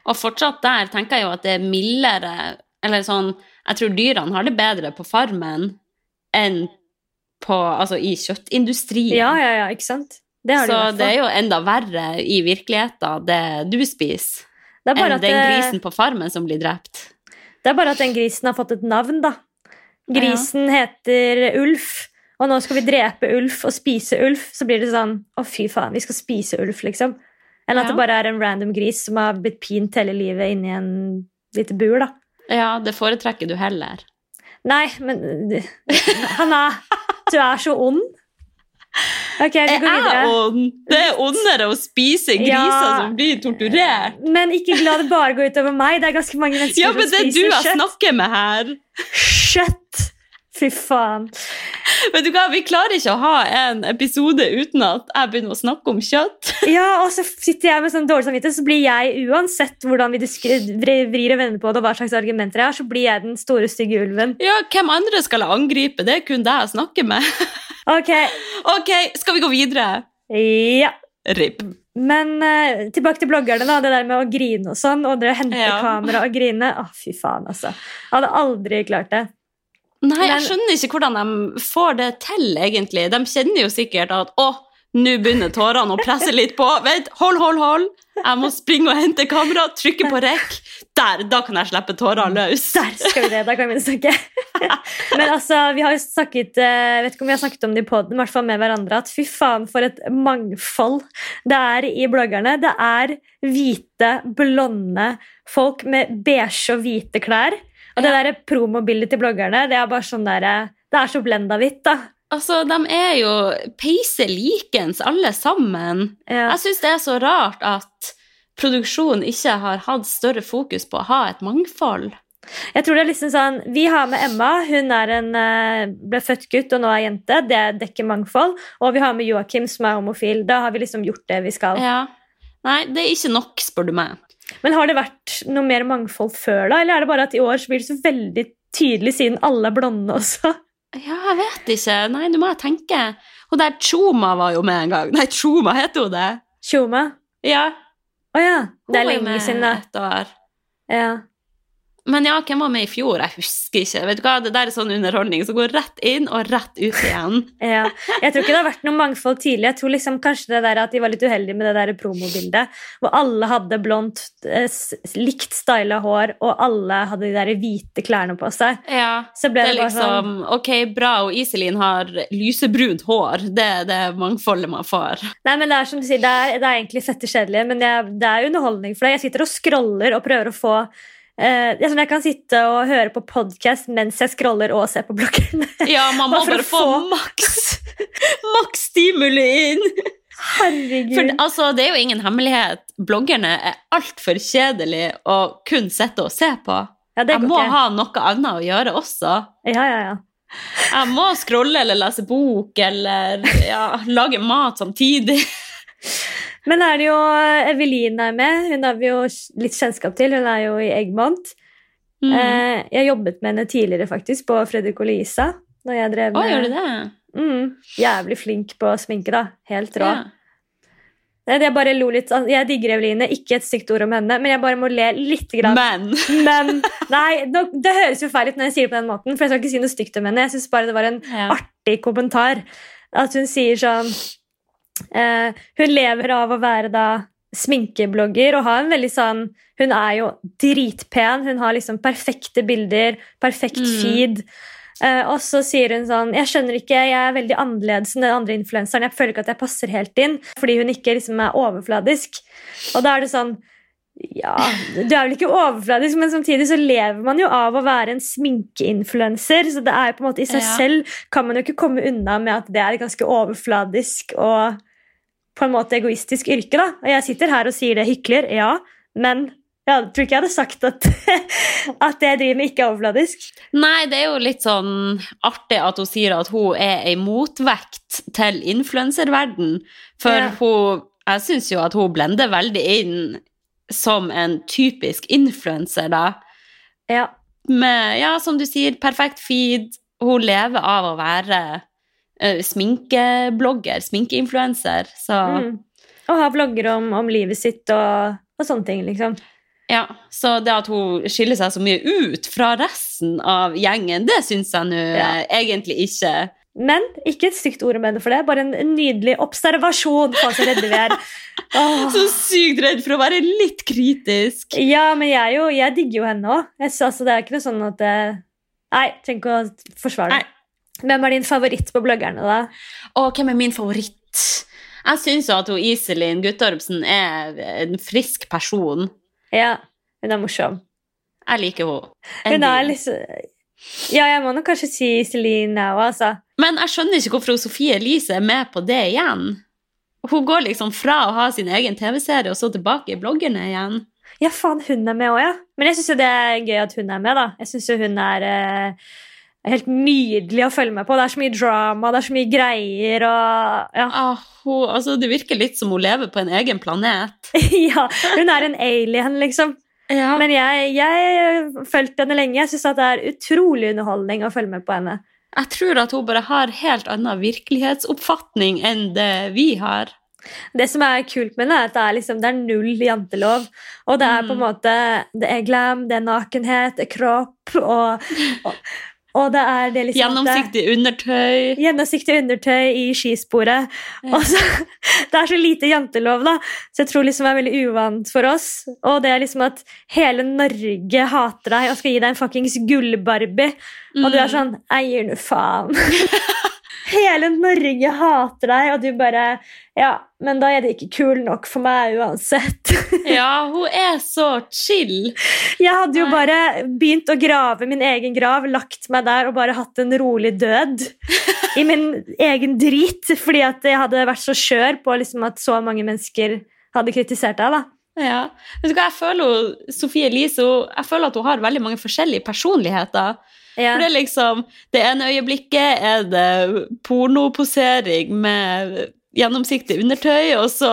Og fortsatt der tenker jeg jo at det er mildere Eller sånn Jeg tror dyrene har det bedre på farmen enn på, altså, i kjøttindustrien. Ja, ja, ja, ikke sant? Det har de Så det er jo enda verre i virkeligheten, det du spiser, Det enn den grisen på farmen som blir drept. Det er bare at den grisen har fått et navn, da. Grisen heter Ulf, og nå skal vi drepe Ulf og spise Ulf. Så blir det sånn Å, fy faen, vi skal spise Ulf, liksom. Enn at Ja. det bare er en random gris som har blitt pint hele livet inni en lite bur, da. Ja, det foretrekker du heller. Nei, men Hanna, du er så ond. Ok, vi Jeg er ond! Det er ondere å spise griser Ja. som blir torturert. Men ikke la det bare gå utover meg. Det er ganske mange mennesker Ja, som men det er du spiser jeg snakker med her. Kjøtt! Fy faen. Vet du hva, Vi klarer ikke å ha en episode uten at jeg begynner å snakke om kjøtt. Ja, og så sitter jeg med sånn dårlig samvittighet, så blir jeg uansett hvordan vi vrir og vender på det, og hva slags argumenter jeg har, så blir jeg den store, stygge ulven. Ja, Hvem andre skal jeg angripe? Det er kun deg jeg snakker med. Ok, Ok, skal vi gå videre? ja. RIP. Men uh, tilbake til bloggerne, da. Det der med å grine og sånn, og det å hente Ja. kamera og grine. Å, fy faen, altså. Jeg hadde aldri klart det. Nei, jeg skjønner ikke hvordan de får det til, egentlig. De kjenner jo sikkert at å, nå begynner tårene å presse litt på. Vent, hold, hold, hold. Jeg må springe og hente kamera, trykke på rekk. Der, da kan jeg slippe tårene løs. Der skal vi det, da kan vi snakke. Men altså, vi har jo snakket eh, Jeg vet ikke om vi har snakket om det i podden, i hvert fall med hverandre, at fy faen for et mangfold det er i bloggerne. Det er hvite, blonde folk med beige og hvite klær. Og det Ja. der promobildet til bloggerne, det er bare sånn der, det er så blenda hvitt, da. Altså, De er jo peise likens, alle sammen. Ja. Jeg syns det er så rart at produksjonen ikke har hatt større fokus på å ha et mangfold. Jeg tror det er liksom sånn, Vi har med Emma. Hun er en, eh, ble født gutt og nå er jente. Det dekker mangfold. Og vi har med Joakim, som er homofil. Da har vi liksom gjort det vi skal. Ja. Nei, det er ikke nok, spør du meg. Men har det vært noe mer mangfold før, da? Eller er det bare at i år så blir det så veldig tydelig, siden alle er blonde også? Ja, jeg vet ikke. Nei, nå må jeg tenke. Hun der Tjoma var jo med en gang. Nei, Tjoma heter hun det. Tjoma? Ja, Å ja. Det er lenge siden, da. et år. Ja. Men ja, hvem var med i fjor? Jeg husker ikke. Vet du hva, Det der er sånn underholdning som går rett inn og rett ut igjen. ja. Jeg tror ikke det har vært noe mangfold tidlig. Jeg tror liksom kanskje det der at de var litt uheldige med det der promobildet, hvor alle hadde blondt, eh, likt styla hår, og alle hadde de der hvite klærne på seg. Ja, Så ble det det, sånn liksom Ok, bra, og Iselin har lysebrunt hår. Det er det mangfoldet man får. Nei, men Det er som du sier, det er, det er egentlig fette kjedelig, men er, det er underholdning for deg. Jeg sitter og scroller og prøver å få jeg, sånn, jeg kan sitte og høre på podkast mens jeg scroller og ser på bloggerne. Ja, man må Bare bare få få- maks. Maks stimuli inn! Herregud. For altså, det er jo ingen hemmelighet. Bloggerne er altfor kjedelige å kun sitte og se på. ja, det Jeg må ikke. ha noe annet å gjøre også. Ja, ja, ja. Jeg må scrolle eller lese bok eller ja, lage mat samtidig. Men er det jo Eveline er med. Hun har vi jo litt kjennskap til. Hun er jo i Eggmont. Mm. Eh, jeg jobbet med henne tidligere faktisk på Fredrik og Lisa. Når jeg drev Å, gjør du det? Mm, jævlig flink på sminke, da. Helt rå. Ja. Jeg bare lo litt. Jeg digger Eveline, ikke et stygt ord om henne, men jeg bare må le lite grann. Men Men Nei, nå- det høres jo feil ut når jeg sier det på den måten, for jeg skal ikke si noe stygt om henne. Jeg synes bare det var en ja. artig kommentar. At hun sier sånn eh, Hun lever av å være da sminkeblogger og har en veldig sånn Hun er jo dritpen. Hun har liksom perfekte bilder, perfekt Mm. feed. Eh, og så sier hun sånn Jeg skjønner ikke, jeg er veldig annerledes enn den andre influenseren. Jeg føler ikke at jeg passer helt inn, fordi hun ikke liksom er overfladisk. Og da er det sånn ja, du er vel ikke overfladisk, men samtidig så lever man jo av å være en sminkeinfluenser. Så det er jo på en måte i seg Ja. selv kan man jo ikke komme unna med at det er et ganske overfladisk og på en måte egoistisk yrke. da. Og jeg sitter her og sier det hykler, ja, men jeg tror ikke jeg hadde sagt at, at det jeg driver med, ikke er overfladisk. Nei, det er jo litt sånn artig at hun sier at hun er ei motvekt til influenserverden. For Ja. hun Jeg syns jo at hun blender veldig inn som en typisk influenser, da. Ja. Med, ja, som du sier, perfekt feed. Hun lever av å være uh, sminkeblogger, sminkeinfluenser. Så Mm. Og ha vlogger om, om livet sitt og, og sånne ting, liksom. ja. Så det at hun skiller seg så mye ut fra resten av gjengen, det syns jeg nå Ja. egentlig ikke. Men ikke et stygt ord om henne for det. Bare en, en nydelig observasjon på så redde vi er. Åh. Så sykt redd for å være litt kritisk. Ja, men jeg, jo, jeg digger jo henne òg. Altså, det er ikke noe sånn at det... Nei, ikke å forsvare det. Hvem er din favoritt på bloggerne, da? Og hvem er min favoritt? Jeg syns jo at hun Iselin Guttormsen er en frisk person. Ja, hun er morsom. Jeg liker henne. Hun er liksom Ja, jeg må nok kanskje si Celine nå, altså. Men jeg skjønner ikke hvorfor Sofie Elise er med på det igjen. Hun går liksom fra å ha sin egen TV-serie og så tilbake i bloggerne igjen. Ja, faen, hun er med òg, ja. Men jeg syns jo det er gøy at hun er med, da. Jeg syns jo hun er eh, helt nydelig å følge med på. Det er så mye drama, det er så mye greier og Ja. Ah, hun, altså, det virker litt som hun lever på en egen planet. ja hun er en alien, liksom. Ja. Men jeg, jeg fulgte henne lenge. Jeg syns det er utrolig underholdning å følge med på henne. Jeg tror at hun bare har helt annen virkelighetsoppfatning enn det vi har. Det som er kult med henne, er at det er, liksom, det er null jantelov. Og det er på en Mm. måte Det er glam, det er nakenhet, det er kropp, og, og, og det er det liksom Gjennomsiktig undertøy. Gjennomsiktig undertøy i skisporet. Ja. Og så, det er så lite jantelov, da. Så jeg tror liksom det er veldig uvant for oss. Og det er liksom at hele Norge hater deg og skal gi deg en fuckings gullbarbie. Og du er Mm. sånn Eier du faen? Hele Norge hater deg, og du bare Ja, men da er det ikke kul nok for meg uansett. Ja, hun er så chill. Jeg hadde jo bare begynt å grave min egen grav, lagt meg der og bare hatt en rolig død. I min egen drit, fordi at jeg hadde vært så skjør på liksom at så mange mennesker hadde kritisert deg. da. Ja. Vet du hva, jeg føler Sofie Elise jeg føler at hun har veldig mange forskjellige personligheter. Ja. For Det er liksom, det ene øyeblikket er det pornoposering med gjennomsiktig undertøy, og så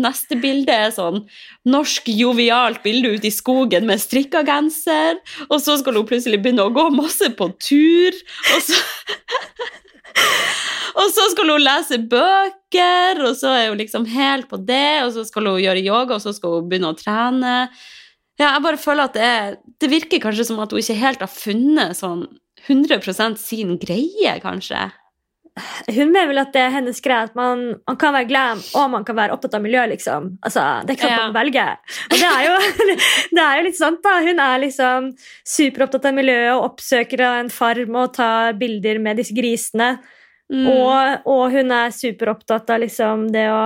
neste bilde er sånn norsk jovialt bilde ute i skogen med strikka genser, og så skal hun plutselig begynne å gå masse på tur, og så Og så skal hun lese bøker, og så er hun liksom helt på det, og så skal hun gjøre yoga, og så skal hun begynne å trene. Ja, jeg bare føler at det, er, det virker kanskje som at hun ikke helt har funnet sånn 100% sin greie, kanskje. Hun mener vel at det er hennes greie at man, man kan være glam og man kan være opptatt av miljø. liksom. Altså, Det er ikke Ja. man velger. Og det er, jo, det er jo litt sant, da. Hun er liksom superopptatt av miljøet og oppsøker en farm og tar bilder med disse grisene. Mm. Og, og hun er superopptatt av liksom det å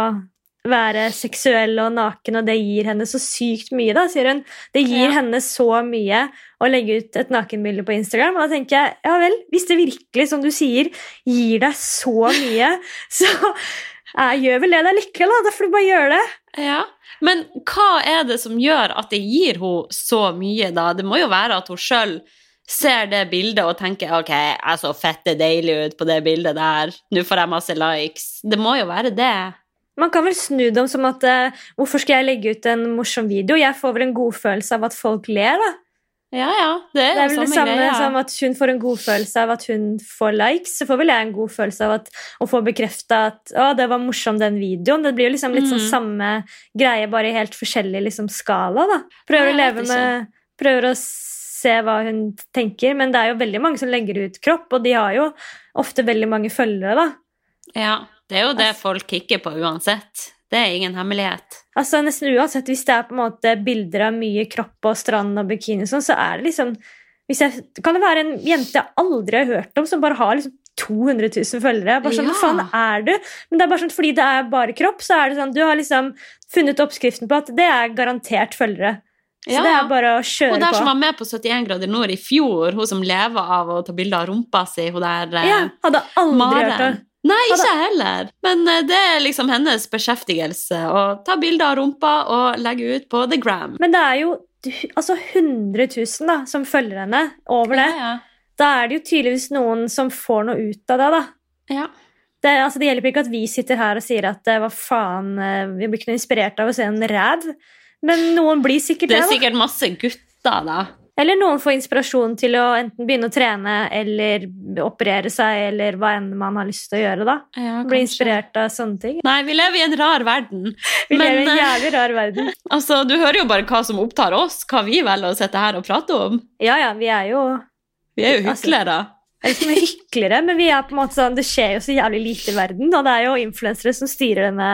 være seksuell og naken, og det gir henne så sykt mye, da, sier hun. Det gir Ja. henne så mye å legge ut et nakenbilde på Instagram. Og da tenker jeg, ja vel, hvis det virkelig, som du sier, gir deg så mye, så jeg gjør vel det deg lykkelig, da. Da får du bare gjøre det. Ja. Men hva er det som gjør at det gir henne så mye, da? Det må jo være at hun sjøl ser det bildet og tenker ok, jeg så fette deilig ut på det bildet der, nå får jeg masse likes. Det må jo være det. Man kan vel snu det om som at eh, hvorfor skal jeg legge ut en morsom video? Jeg får vel en godfølelse av at folk ler, da. Ja, ja, det er Det er vel det samme greie, ja. som at hun får en godfølelse av at hun får likes. Så får vel jeg en godfølelse av at, å få bekrefta at å, det var morsom, den videoen. Det blir jo liksom litt sånn Mhm. samme greie, bare i helt forskjellig liksom, skala. da. Prøver Nei, å leve med Prøver å se hva hun tenker, men det er jo veldig mange som legger ut kropp, og de har jo ofte veldig mange følgere, da. Ja, det er jo det Altså- folk kikker på uansett. Det er ingen hemmelighet. Altså Nesten uansett, hvis det er på en måte bilder av mye kropp og strand og bikini, og sånn, så er det liksom hvis jeg, Kan det være en jente jeg aldri har hørt om, som bare har liksom 200 000 følgere? Bare sånn, Ja. Hva faen er du? Men det er bare sånn, fordi det er bare kropp, så er det sånn Du har liksom funnet oppskriften på at det er garantert følgere. Så Ja, det er bare å kjøre på. Hun der som var med på 71 grader nord i fjor, hun som lever av å ta bilder av rumpa si, hun der eh, Ja, hadde aldri hørt det. Nei, ikke jeg heller. Men eh, det er liksom hennes beskjeftigelse å ta bilder av rumpa og legge ut på The Gram. Men det er jo altså 100 000 da, som følger henne over det. Ja, ja. Da er det jo tydeligvis noen som får noe ut av det, da. Ja. Det, altså, det hjelper ikke at vi sitter her og sier at eh, hva faen, eh, vi blir ikke noe inspirert av å se en ræv. Men noen blir sikkert Det det. er sikkert masse gutter, da. Eller noen får inspirasjon til å enten begynne å trene eller operere seg, eller hva enn man har lyst til å gjøre. da. Ja, Bli inspirert av sånne ting. Nei, vi lever i en rar verden. Vi Men, lever i en eh, jævlig rar verden. Altså, Du hører jo bare hva som opptar oss, hva vi velger å sitte her og prate om. Ja, ja, vi er jo Vi er jo Altså- hyklere. Jeg vet ikke er hyklere, men vi er på en måte sånn, det skjer jo så jævlig lite i verden. Og det er jo influensere som styrer denne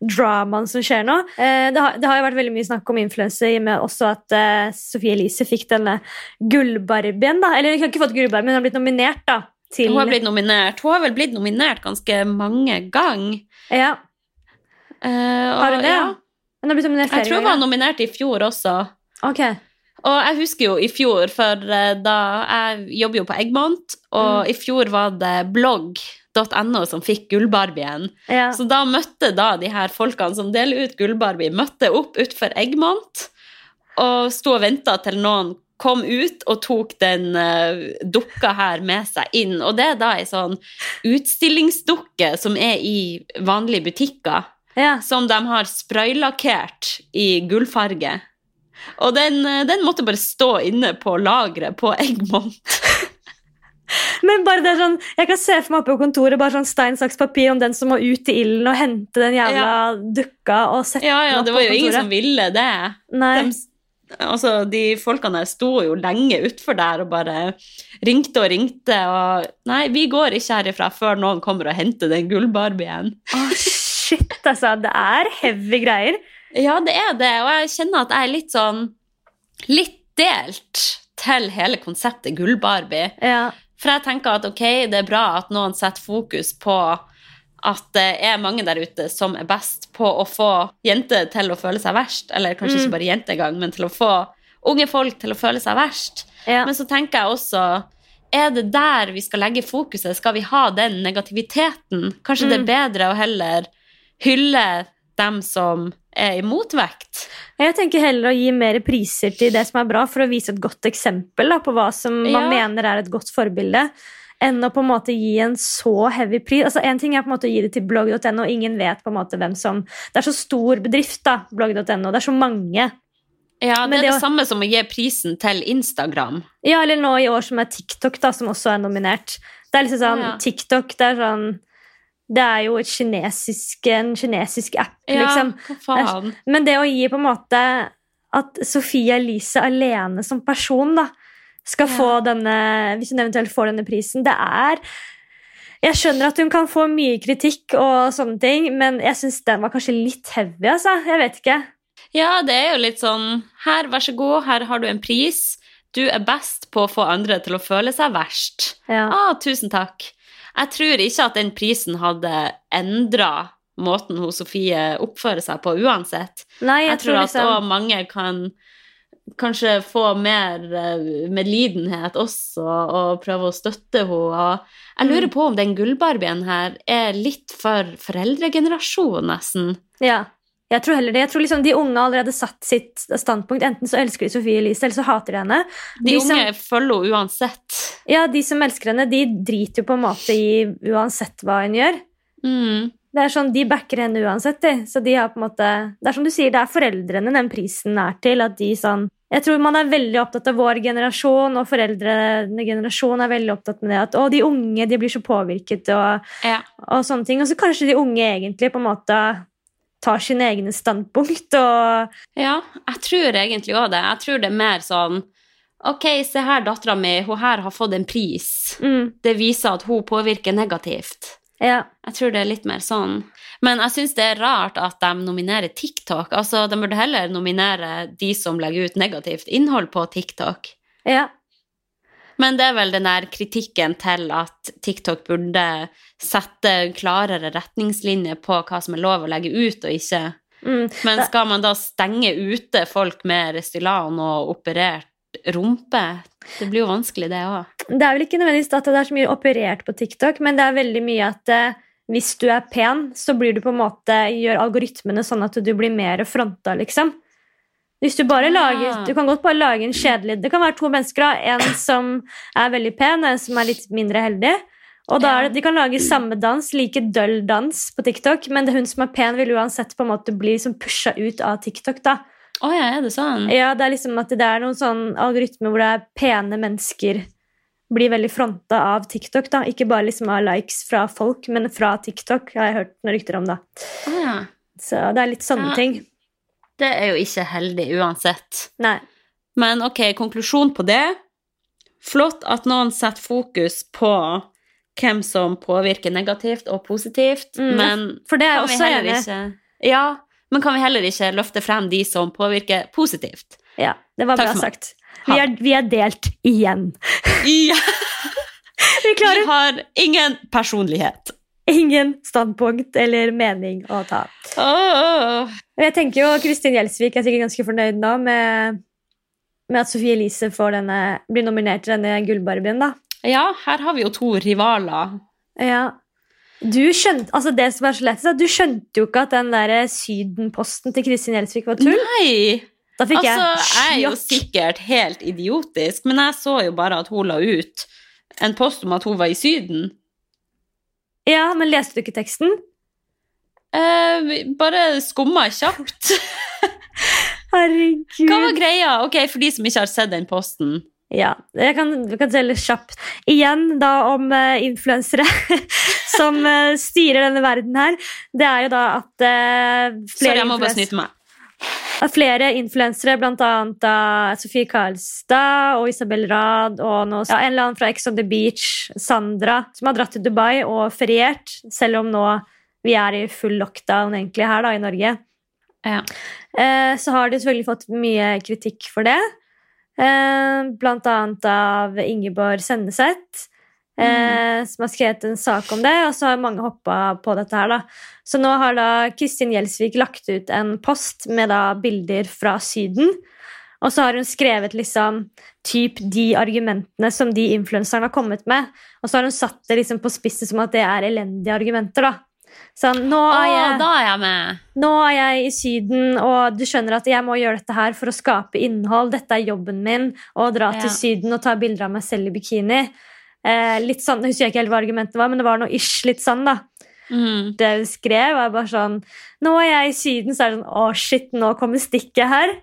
dramaen som skjer nå. Eh, det, har, det har jo vært veldig mye snakk om influenser, i og med også at eh, Sophie Elise fikk denne gullbarbien. da. Eller hun har ikke fått gullbarbien, men hun har blitt nominert da, til Hun har blitt nominert. Hun har vel blitt nominert ganske mange ganger. Ja, Eh, og, har hun det? ja. Hun har blitt nominert flere Jeg tror hun var nominert i fjor også. Ok. Og jeg husker jo i fjor, for eh, da jeg jobber jo på Eggmont, og Mm. i fjor var det blogg.no som fikk Gullbarbien. Ja. Så da møtte da de her folkene som deler ut Gullbarbie, møtte opp utenfor Eggmont og sto og venta til noen kom ut og tok den uh, dukka her med seg inn. Og det er da ei sånn utstillingsdukke som er i vanlige butikker ja. som de har spraylakkert i gullfarge. Og den, eh, den måtte bare stå inne på lageret på Eggmont. Men bare det er sånn, jeg kan se for meg oppe på kontoret bare sånn stein, saks, papir om den som må ut i ilden og hente den jævla dukka og sette Ja, den ja, opp det var jo ingen som ville det. Nei. De, altså, de folkene der sto jo lenge utfor der og bare ringte og ringte og Nei, vi går ikke herifra før noen kommer og henter den gullbarbien. Å, shit, altså. Det er heavy greier. Ja, det er det, og jeg kjenner at jeg er litt sånn Litt delt til hele konseptet gullbarbie. Ja. For jeg tenker at ok, det er bra at noen setter fokus på at det er mange der ute som er best på å få jenter til å føle seg verst. Eller kanskje Mm. ikke bare jenter engang, men til å få unge folk til å føle seg verst. ja. Men så tenker jeg også er det der vi skal legge fokuset? Skal vi ha den negativiteten? Kanskje det er Mm. bedre å heller hylle dem som i motvekt? Jeg tenker heller å gi mer priser til det som er bra, for å vise et godt eksempel da, på hva som man Ja. mener er et godt forbilde, enn å på en måte gi en så heavy pris. Altså, en ting er på en måte å gi det til blogg.no, og ingen vet på en måte hvem som Det er så stor bedrift, da, blogg.no. Det er så mange. Ja, det er det det samme som å gi prisen til Instagram. Ja, eller nå i år som er TikTok, da, som også er nominert. Det er liksom sånn, Ja. TikTok, det er sånn Det er jo kinesisk, en kinesisk app, liksom. hva faen? Men det å gi på en måte at Sofie Elise alene som person da, skal Ja. få denne Hvis hun eventuelt får denne prisen, det er Jeg skjønner at hun kan få mye kritikk og sånne ting, men jeg syns den var kanskje litt heavy, altså. Jeg vet ikke. Ja, det er jo litt sånn Her, vær så god, her har du en pris. Du er best på å få andre til å føle seg verst. Ja. Ah, tusen takk. Jeg tror ikke at den prisen hadde endra måten hun Sofie oppfører seg på uansett. Nei, jeg, Jeg tror at liksom også mange kan kanskje få mer eh, medlidenhet også, og prøve å støtte henne. Jeg lurer Mm. på om den gullbarbien her er litt for foreldregenerasjon, nesten. Ja. Jeg tror heller det. Jeg tror liksom De unge har allerede satt sitt standpunkt. Enten så elsker de Sofie Elise, eller så hater de henne. De, De som- unge følger henne uansett. Ja, De som elsker henne, de driter jo på en måte i uansett hva hun gjør. Mm. Det er sånn, De backer henne uansett. De. Så de har på en måte, Det er som du sier, det er foreldrene den prisen er til. at de sånn, Jeg tror man er veldig opptatt av vår generasjon, og foreldrene generasjon er veldig opptatt med det at å, de unge de blir så påvirket og, Ja. og sånne ting. Og så kanskje de unge egentlig på en måte tar sine egne standpunkt og Ja, jeg tror egentlig òg det. Jeg tror det er mer sånn Ok, se her, dattera mi, hun her har fått en pris. mm, Det viser at hun påvirker negativt. Ja. Jeg tror det er litt mer sånn. Men jeg syns det er rart at de nominerer TikTok. Altså, De burde heller nominere de som legger ut negativt innhold på TikTok. ja. Men det er vel den der kritikken til at TikTok burde sette klarere retningslinjer på hva som er lov å legge ut og ikke. Mm. Men skal man da stenge ute folk med Restylan og operert rumpe? Det blir jo vanskelig, det òg. Det er vel ikke nødvendigvis at det er så mye operert på TikTok, men det er veldig mye at eh, hvis du er pen, så blir du på en måte, gjør algoritmene sånn at du blir mer fronta, liksom. Hvis du bare Ah. lager, du kan godt bare lage en kjedelig Det kan være to mennesker, da. en som er veldig pen, og en som er litt mindre heldig. Og da er det, De kan lage samme dans, like døll dans på TikTok, men det hun som er pen, vil uansett på en måte bli liksom pusha ut av TikTok. da. Oh, ja, er det sånn? Ja, det er liksom at det er noen sånn algoritme hvor det er pene mennesker blir veldig fronta av TikTok. da. Ikke bare liksom av likes fra folk, men fra TikTok, har jeg hørt noen rykter om. da. Oh, ja. Så det er litt sånne Ja. ting. Det er jo ikke heldig uansett. Nei. Men ok, konklusjon på det. Flott at noen setter fokus på hvem som påvirker negativt og positivt, Mm, men For det er også heller ikke Ja, men kan vi heller ikke løfte frem de som påvirker positivt? Ja, det var Takk bra sagt. Vi er, vi er delt igjen. Ja, Vi vi har ingen personlighet. ingen standpunkt eller mening å ta. Oh. Jeg tenker jo Kristin Gjelsvik er sikkert ganske fornøyd nå med, med at Sophie Elise denne, blir nominert til denne gullbarbien. da. Ja, her har vi jo to rivaler. Ja. Du skjønte, altså det som er så lett, er du skjønte jo ikke at den der Syden-posten til Kristin Gjelsvik var tull. Nei! Da fikk Altså, jeg er jeg jo sikkert helt idiotisk, men jeg så jo bare at hun la ut en post om at hun var i Syden. Ja, men leste du ikke teksten? Eh, bare skumma kjapt. Herregud. Hva var greia? Ok, For de som ikke har sett den posten. Ja, jeg kan, jeg kan telle kjapt. Igjen da om uh, influensere som uh, styrer denne verden her. Det er jo da at Sorry, flere jeg må bare snyte meg. Av flere influensere, annet Sofie Karlstad og Isabel Rad og noe, ja, en eller annen fra Ex on the Beach, Sandra, som har dratt til Dubai og feriert, selv om nå vi er i full lockdown egentlig her da i Norge. Ja. Eh, så har de selvfølgelig fått mye kritikk for det. Eh, blant annet av Ingeborg Senneseth, mm. som har skrevet en sak om det, og så har mange hoppa på dette her. da. Så nå har da Kristin Gjelsvik lagt ut en post med da bilder fra Syden. Og så har hun skrevet liksom typ de argumentene som de influenserne har kommet med. Og så har hun satt det liksom på spisset som at det er elendige argumenter. da. Sånn, nå er jeg da er jeg med. nå er jeg i Syden, og du skjønner at jeg må gjøre dette her for å skape innhold. Dette er jobben min, å dra Ja. til Syden og ta bilder av meg selv i bikini. Eh, litt sånn, Jeg husker ikke helt hva argumentet var, men det var noe ish litt sånn. da. Mhm. Det hun skrev, var bare sånn Nå er jeg i Syden, så er det sånn Å, shit, nå kommer stikket her.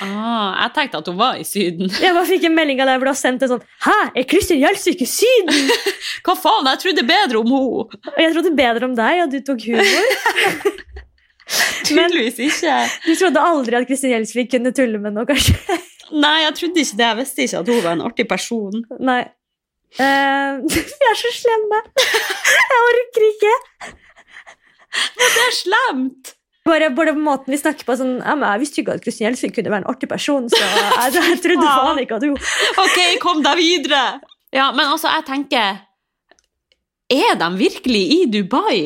Ah, jeg tenkte at hun var i Syden. Jeg bare fikk en melding av deg hvor du har sendt en sånn Hæ, er Kristin Gjelsvik i Syden? Hva faen, jeg trodde bedre om henne! Jeg trodde bedre om deg, og du tok humor. Tydeligvis ikke. Du trodde aldri at Kristin Gjelsvik kunne tulle med noe, kanskje? Nei, jeg trodde ikke det. Jeg visste ikke at hun var en artig person. Nei. Eh, vi er så slemme. Jeg orker ikke. Det er slemt! Bare, bare måten vi snakker på sånn, ja, men Jeg visste ikke at Kristin Gjelsvik kunne være en artig person, så jeg, jeg trodde faen ikke at hun Ok, kom deg videre! Ja, men altså, jeg tenker Er de virkelig i Dubai?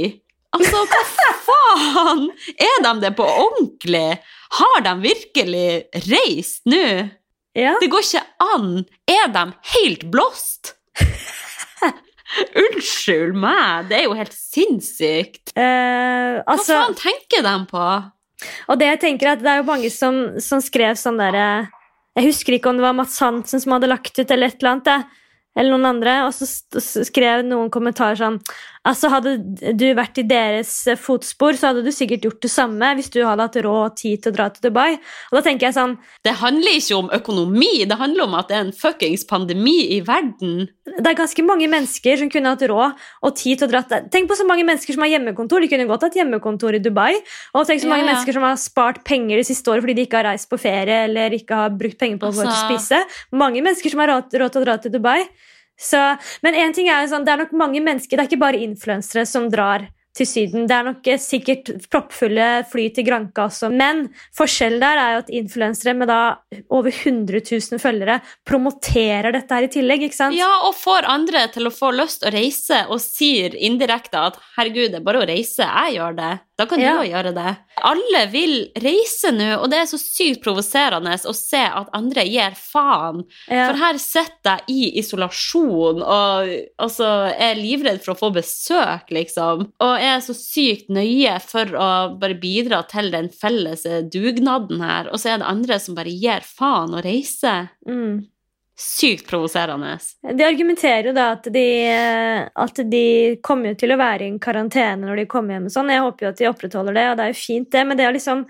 Altså, hva faen? Er de det på ordentlig? Har de virkelig reist nå? Ja. Det går ikke an. Er de helt blåst? Unnskyld meg, det er jo helt sinnssykt. Eh, Hva altså, faen tenker de på? og det jeg tenker er at det er jo mange som, som skrev sånn derre Jeg husker ikke om det var Mats Hansen som hadde lagt ut, eller et eller annet. det. Eller noen andre, og så skrev noen kommentarer sånn Altså, hadde du vært i deres eh, fotspor, så hadde du sikkert gjort det samme hvis du hadde hatt råd og tid til å dra til Dubai. Og da tenker jeg sånn Det handler ikke om økonomi, det handler om at det er en fuckings pandemi i verden. Det er ganske mange mennesker som kunne hatt råd og tid til å dra til Tenk på så mange mennesker som har hjemmekontor. De kunne godt hatt hjemmekontor i Dubai. Og tenk så mange Ja, ja. mennesker som har spart penger det siste året fordi de ikke har reist på ferie eller ikke har brukt penger på å Altså- spise. Mange mennesker som har råd til å dra til Dubai. Så, men en ting er jo sånn, det er nok mange mennesker, det er ikke bare influensere som drar til Syden. Det er nok eh, sikkert proppfulle fly til Granca også. Men forskjellen der er jo at influensere med da over 100 000 følgere promoterer dette her i tillegg. ikke sant? Ja, og får andre til å få lyst å reise, og sier indirekte at herregud, det er bare å reise, jeg gjør det. Da kan Ja. du òg gjøre det. Alle vil reise nå, og det er så sykt provoserende å se at andre gir faen. Ja. For her sitter jeg i isolasjon og altså, er livredd for å få besøk, liksom. Og er så sykt nøye for å bare bidra til den felles dugnaden her. Og så er det andre som bare gir faen å reise. Mm. Sykt provoserende. De argumenterer jo da at de, at de kommer til å være i en karantene når de kommer hjem. og sånn. Jeg håper jo at de opprettholder det, og det er jo fint, det. Men det å liksom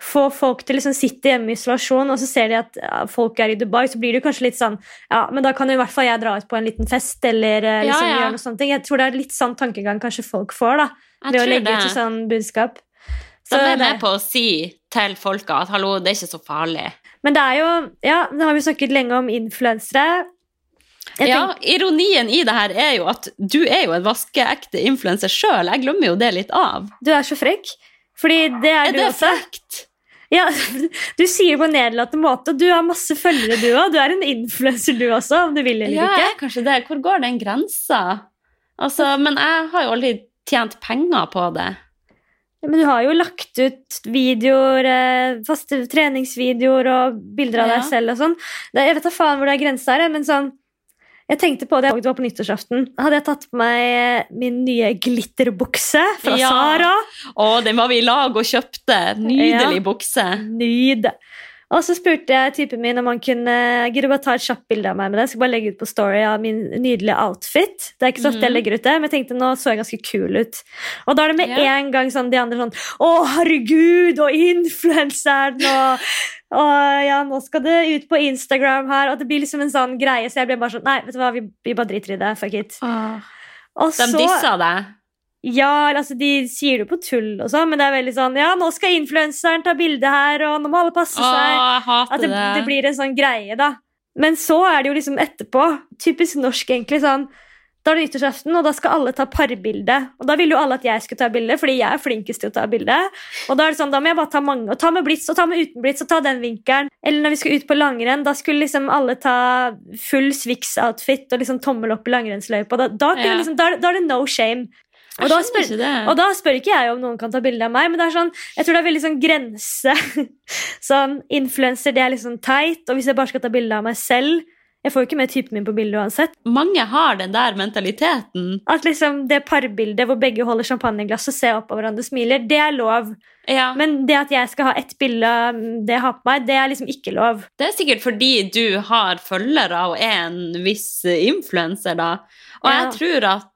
få folk til å liksom sitte hjemme i isolasjon, og så ser de at ja, folk er i Dubai, så blir det kanskje litt sånn Ja, men da kan jo i hvert fall jeg dra ut på en liten fest, eller eh, Ja, liksom ja. gjøre noe sånt. Jeg tror det er litt sånn tankegang kanskje folk får, da. Jeg Ved å legge det. ut et sånn budskap. Så de er med på å si til folka at hallo, det er ikke så farlig. Men det er jo Ja, nå har vi snakket lenge om influensere. Jeg ja, tenker- Ironien i det her er jo at du er jo en vaskeekte influenser sjøl. Jeg glemmer jo det litt av. Du er så frekk. Fordi det er, Er du det også. frekt? Ja, Du sier det på en nedlatende måte. Du har masse følgere, du òg. Du er en influenser, du også, om du vil eller Ja, ikke. er kanskje det. Hvor går den grensa? Altså, men jeg har jo aldri tjent penger på det. Ja, Men du har jo lagt ut videoer, eh, faste treningsvideoer og bilder av Ja. deg selv og sånn. Jeg vet da faen hvor det er grensa her, men sånn Jeg tenkte på det det var på nyttårsaften. Hadde jeg tatt på meg eh, min nye glitterbukse fra Ja. Sara Å, den var vi i lag og kjøpte. Nydelig Ja. bukse. Nyd. Og så spurte jeg typen min om han kunne Gidder du bare ta et kjapt bilde av meg med det. Jeg skal bare legge ut på Story av min nydelige outfit. Det er ikke så ofte jeg Mhm. legger ut det, men jeg tenkte nå så jeg ganske kul ut. Og da er det med yeah. en gang sånn de andre sånn Å, herregud, og influenseren, og og ja, nå skal det ut på Instagram her, og det blir liksom en sånn greie, så jeg ble bare sånn Nei, vet du hva, vi, vi bare driter i det. Fuck it. Og De så dissa deg. Ja, altså de sier det på tull og sånn, men det er veldig sånn Ja, nå skal influenseren ta bilde her, og nå må alle passe seg. At det, det. det blir en sånn greie, da. Men så er det jo liksom etterpå. Typisk norsk, egentlig. sånn Da er det nyttårsaften, og da skal alle ta parbilde. Og da ville jo alle at jeg skulle ta bilde, fordi jeg er flinkest til å ta bilde. Og da er det sånn, da må jeg bare ta mange. Og ta med blits, og ta med uten blits, og ta den vinkelen. Eller når vi skulle ut på langrenn, da skulle liksom alle ta full Swix-outfit og liksom tommel opp i langrennsløypa. Da, da, Ja. liksom, da, da er det no shame. Og da spør, og da spør ikke jeg om noen kan ta bilde av meg, men det er sånn, jeg tror det er veldig sånn grense. sånn, Influenser det er liksom teit, og hvis jeg bare skal ta bilde av meg selv Jeg får jo ikke med typen min på bildet uansett. Mange har den der mentaliteten. At liksom det parbildet hvor begge holder champagneglass og ser opp på hverandre og smiler, det er lov. Ja. Men det at jeg skal ha ett bilde av det jeg har på meg, det er liksom ikke lov. Det er sikkert fordi du har følgere og er en viss influenser, da. Og Ja. jeg tror at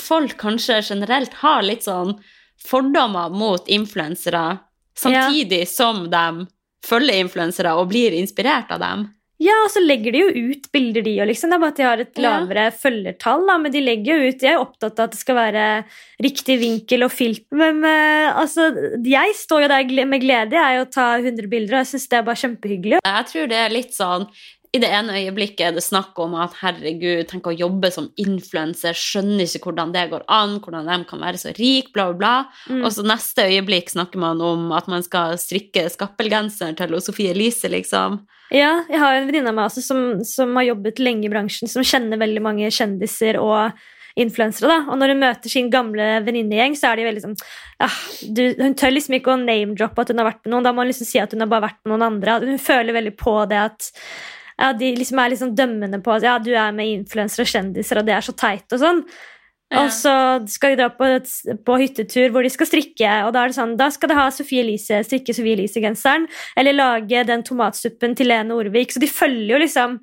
folk kanskje generelt har litt sånn fordommer mot influensere, samtidig som de følger influensere og blir inspirert av dem. Ja, og så legger de jo ut bilder, de òg, liksom. Det er bare at de har et Ja. lavere følgertall, da, men de legger jo ut De er jo opptatt av at det skal være riktig vinkel og filt. Men uh, altså, jeg står jo der med glede jeg å ta 100 bilder, og jeg syns det er bare kjempehyggelig. Jeg tror det er litt sånn i det ene øyeblikket er det snakk om at herregud, tenk å jobbe som influenser, skjønner ikke hvordan det går an, hvordan de kan være så rik, bla, bla, bla. Mm. Og så neste øyeblikk snakker man om at man skal strikke skappelgenser til Sofie Elise, liksom. Ja, jeg har en venninne av meg også som, som har jobbet lenge i bransjen, som kjenner veldig mange kjendiser og influensere. da, Og når hun møter sin gamle venninnegjeng, så er de veldig sånn ja, du, Hun tør liksom ikke å name-droppe at hun har vært med noen. Da må hun liksom si at hun har bare vært med noen andre. Hun føler veldig på det at ja, de liksom er liksom dømmende på at ja, du er med influensere og kjendiser, og det er så teit og sånn. Og så skal de dra på, på, hyttetur hvor de skal strikke. og Da er det sånn, da skal de ha Sofie Elise, strikke Sophie Elise-genseren. Eller lage den tomatsuppen til Lene Orvik. Så de følger jo liksom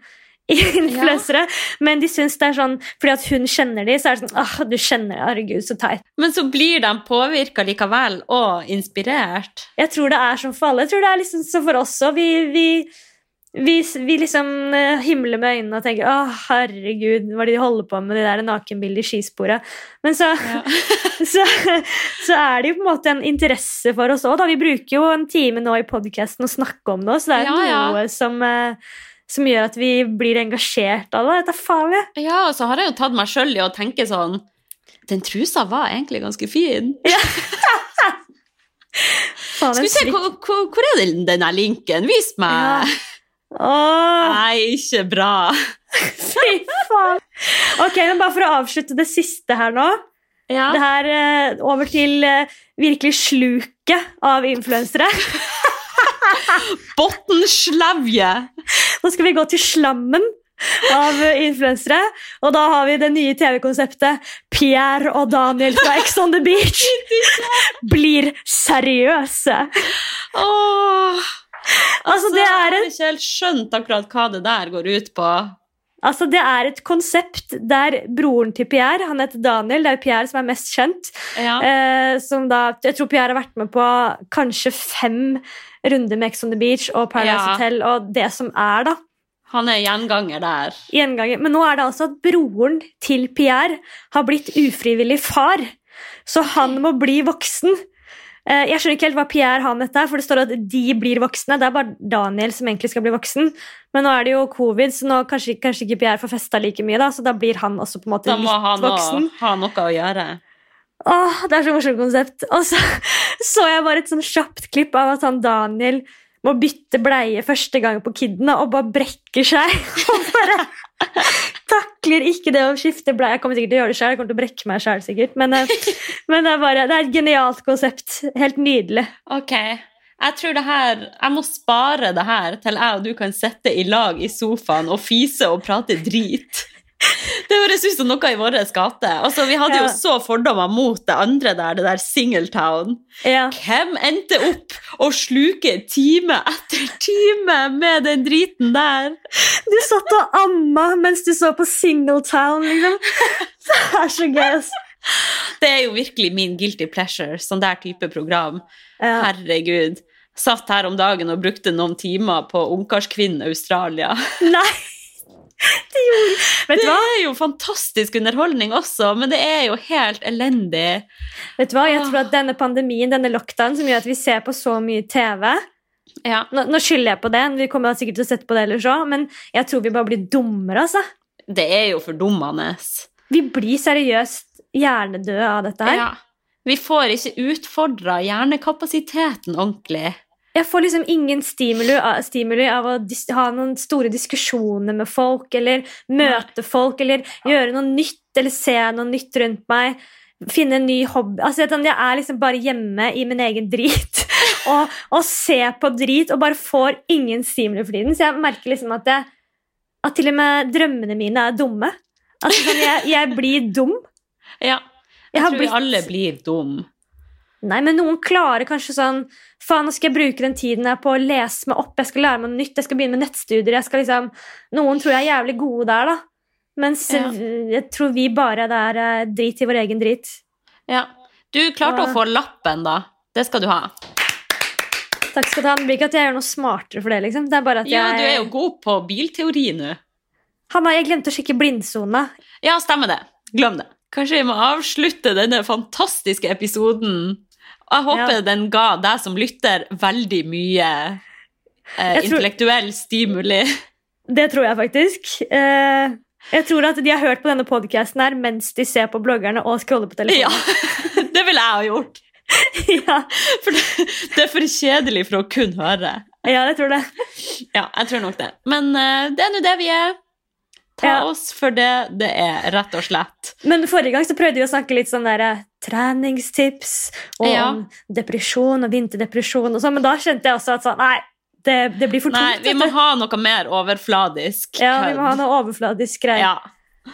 influensere. Ja. Men de syns det er sånn fordi at hun kjenner de, så er det sånn ah, du kjenner herregud, så teit. Men så blir de påvirka likevel, og inspirert? Jeg tror det er sånn for alle. Jeg tror det er liksom sånn for oss òg. Vi, vi vi, vi, liksom eh, himler med øynene og tenker 'Å, herregud, hva er det de holder på med, de der nakenbildene i skisporet?' Men så, ja. så, så, er det jo på en måte en interesse for oss òg. Vi bruker jo en time nå i podkasten å snakke om det, så det er ja, noe som, eh, som, gjør at vi blir engasjert av det. Dette er farlig. Ja, og så har jeg jo tatt meg sjøl i å tenke sånn Den trusa var egentlig ganske fin. Ja. Skal vi se, hvor, hvor, hvor er den, der linken? Vis meg. Ja. Åh. Nei, ikke bra. Fy faen. Ok, men Bare for å avslutte det siste her nå. Ja. Det her uh, Over til uh, virkelig sluket av influensere. Botnslevje. Nå skal vi gå til slammen av influensere. Og da har vi det nye TV-konseptet Pierre og Daniel fra Ex on the Beach blir seriøse. Åh. Altså, det er en... Jeg har ikke helt skjønt akkurat hva det der går ut på. Altså, Det er et konsept der broren til Pierre, han heter Daniel, det er Pierre som er mest kjent. Ja. Eh, som da, Jeg tror Pierre har vært med på kanskje fem runder med Ex on the Beach og Paradise ja. Hotel og det som er, da. Han er gjenganger der. Gjenganger. Men nå er det altså at broren til Pierre har blitt ufrivillig far. Så han må bli voksen. Eh, jeg skjønner ikke helt hva Pierre har med dette, for det står at de blir voksne. Det er bare Daniel som egentlig skal bli voksen. Men nå er det jo covid, så nå kanskje, kanskje ikke Pierre får festa like mye. Da, så da blir han også på en måte litt voksen. Da må han ha noe å gjøre. Åh, Det er så morsomt konsept. Og så så jeg bare et sånn kjapt klipp av at han Daniel må bytte bleie første gang på Kidden og bare brekker seg. Og bare takler ikke det å skifte bleie. Jeg kommer sikkert til å gjøre det selv, jeg kommer til å brekke meg sjøl sikkert. Men, eh, men det, er bare, det er et genialt konsept. Helt nydelig. Ok, jeg tror det her, jeg må spare det her til jeg og du kan sitte i lag i sofaen og fise og prate drit. Det høres ut som noe i vår gate. Altså, vi hadde ja. jo så fordommer mot det andre der, det der Singletown. Ja. Hvem endte opp å sluke time etter time med den driten der? Du satt og amma mens du så på Singletown, liksom. Det er så gøy. Det er jo virkelig min guilty pleasure, sånn der type program. Ja. Herregud. Satt her om dagen og brukte noen timer på Ungkarskvinnen Australia. Nei! det, det er jo fantastisk underholdning også, men det er jo helt elendig. Vet du hva, Jeg tror at denne pandemien, denne lockdown, som gjør at vi ser på så mye TV ja. nå, nå, skylder jeg på det, vi kommer sikkert til å sette på det ellers òg, men jeg tror vi bare blir dummere, altså. Det er jo fordummende. Vi blir seriøst hjernedøde av dette her. Ja. Vi får ikke utfordra hjernekapasiteten ordentlig. Jeg får liksom ingen stimuli, stimuli av å ha noen store diskusjoner med folk, eller møte folk, eller gjøre noe nytt, eller se noe nytt rundt meg. Finne en ny hobby. Altså, jeg er liksom bare hjemme i min egen drit og, og ser på drit og bare får ingen stimuli for tiden. Så jeg merker liksom at, jeg, at til og med drømmene mine er dumme. Altså, sånn, jeg, jeg, blir dum. Ja. Jeg, jeg tror blitt... alle blir dum. Nei, men noen klarer kanskje sånn Faen, nå skal jeg bruke den tiden her på å lese meg opp, jeg skal lære meg noe nytt, jeg skal begynne med nettstudier jeg skal liksom... Noen tror jeg er jævlig gode der, da. Mens ja. jeg tror vi bare er uh, drit i vår egen drit. Ja. Du klarte Og... å få lappen, da. Det skal du ha. Takk skal du ha. Det blir ikke at jeg gjør noe smartere for det, liksom. Det er bare at jeg... Ja, du er jo god på bilteori nå. Hanna, jeg glemte å sjekke blindsona. Ja, stemmer det. Glem det. Kanskje vi må avslutte denne fantastiske episoden jeg håper ja. den ga deg som lytter veldig mye eh, intellektuell stimuli. Det tror jeg faktisk. Eh, jeg tror at de har hørt på denne podkasten her mens de ser på bloggerne og scroller på telefonen. Ja, det ville jeg ha gjort. ja. For det, det, er for kjedelig for å kun høre. Ja, jeg tror det. Ja, jeg tror nok det. Men uh, det er nå det vi er. Ta Ja. oss for det det er, rett og slett. Men forrige gang så prøvde vi å snakke litt sånn der, eh, treningstips og Ja. om depresjon og vinterdepresjon og sånn, men da kjente jeg også at sånn, nei, det, det blir for Nei, tungt. vi må ha noe mer overfladisk ja, vi må ha noe overfladisk greier. Ja.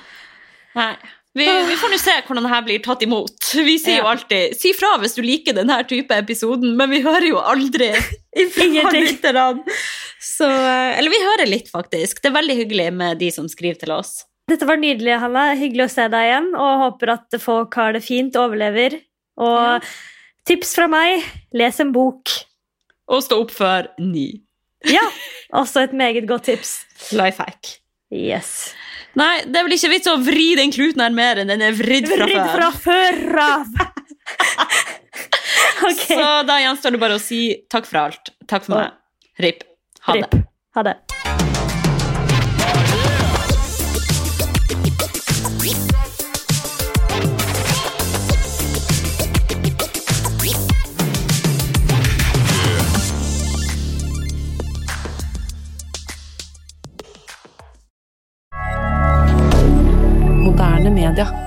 Nei. Vi, vi får nå se hvordan dette blir tatt imot. Vi sier jo alltid 'si fra hvis du liker denne type episoden', men vi hører jo aldri ifra lytterne. Så, eh, eller vi hører litt, faktisk. Det er veldig hyggelig med de som skriver til oss. Dette var nydelig, Hanna. Hyggelig å se deg igjen, og håper at folk har det fint og overlever. Og tips fra meg, les en bok. Og stå opp før ni. Ja, også et meget godt tips. Life hack. Yes. Nei, det er vel ikke vits å vri den kluten her mer enn den er vridd fra Vridd før. fra før av! okay. Så da gjenstår det bare å si takk for alt. Takk for meg. RIP. Ha det. Rip. Ha det. Reminder.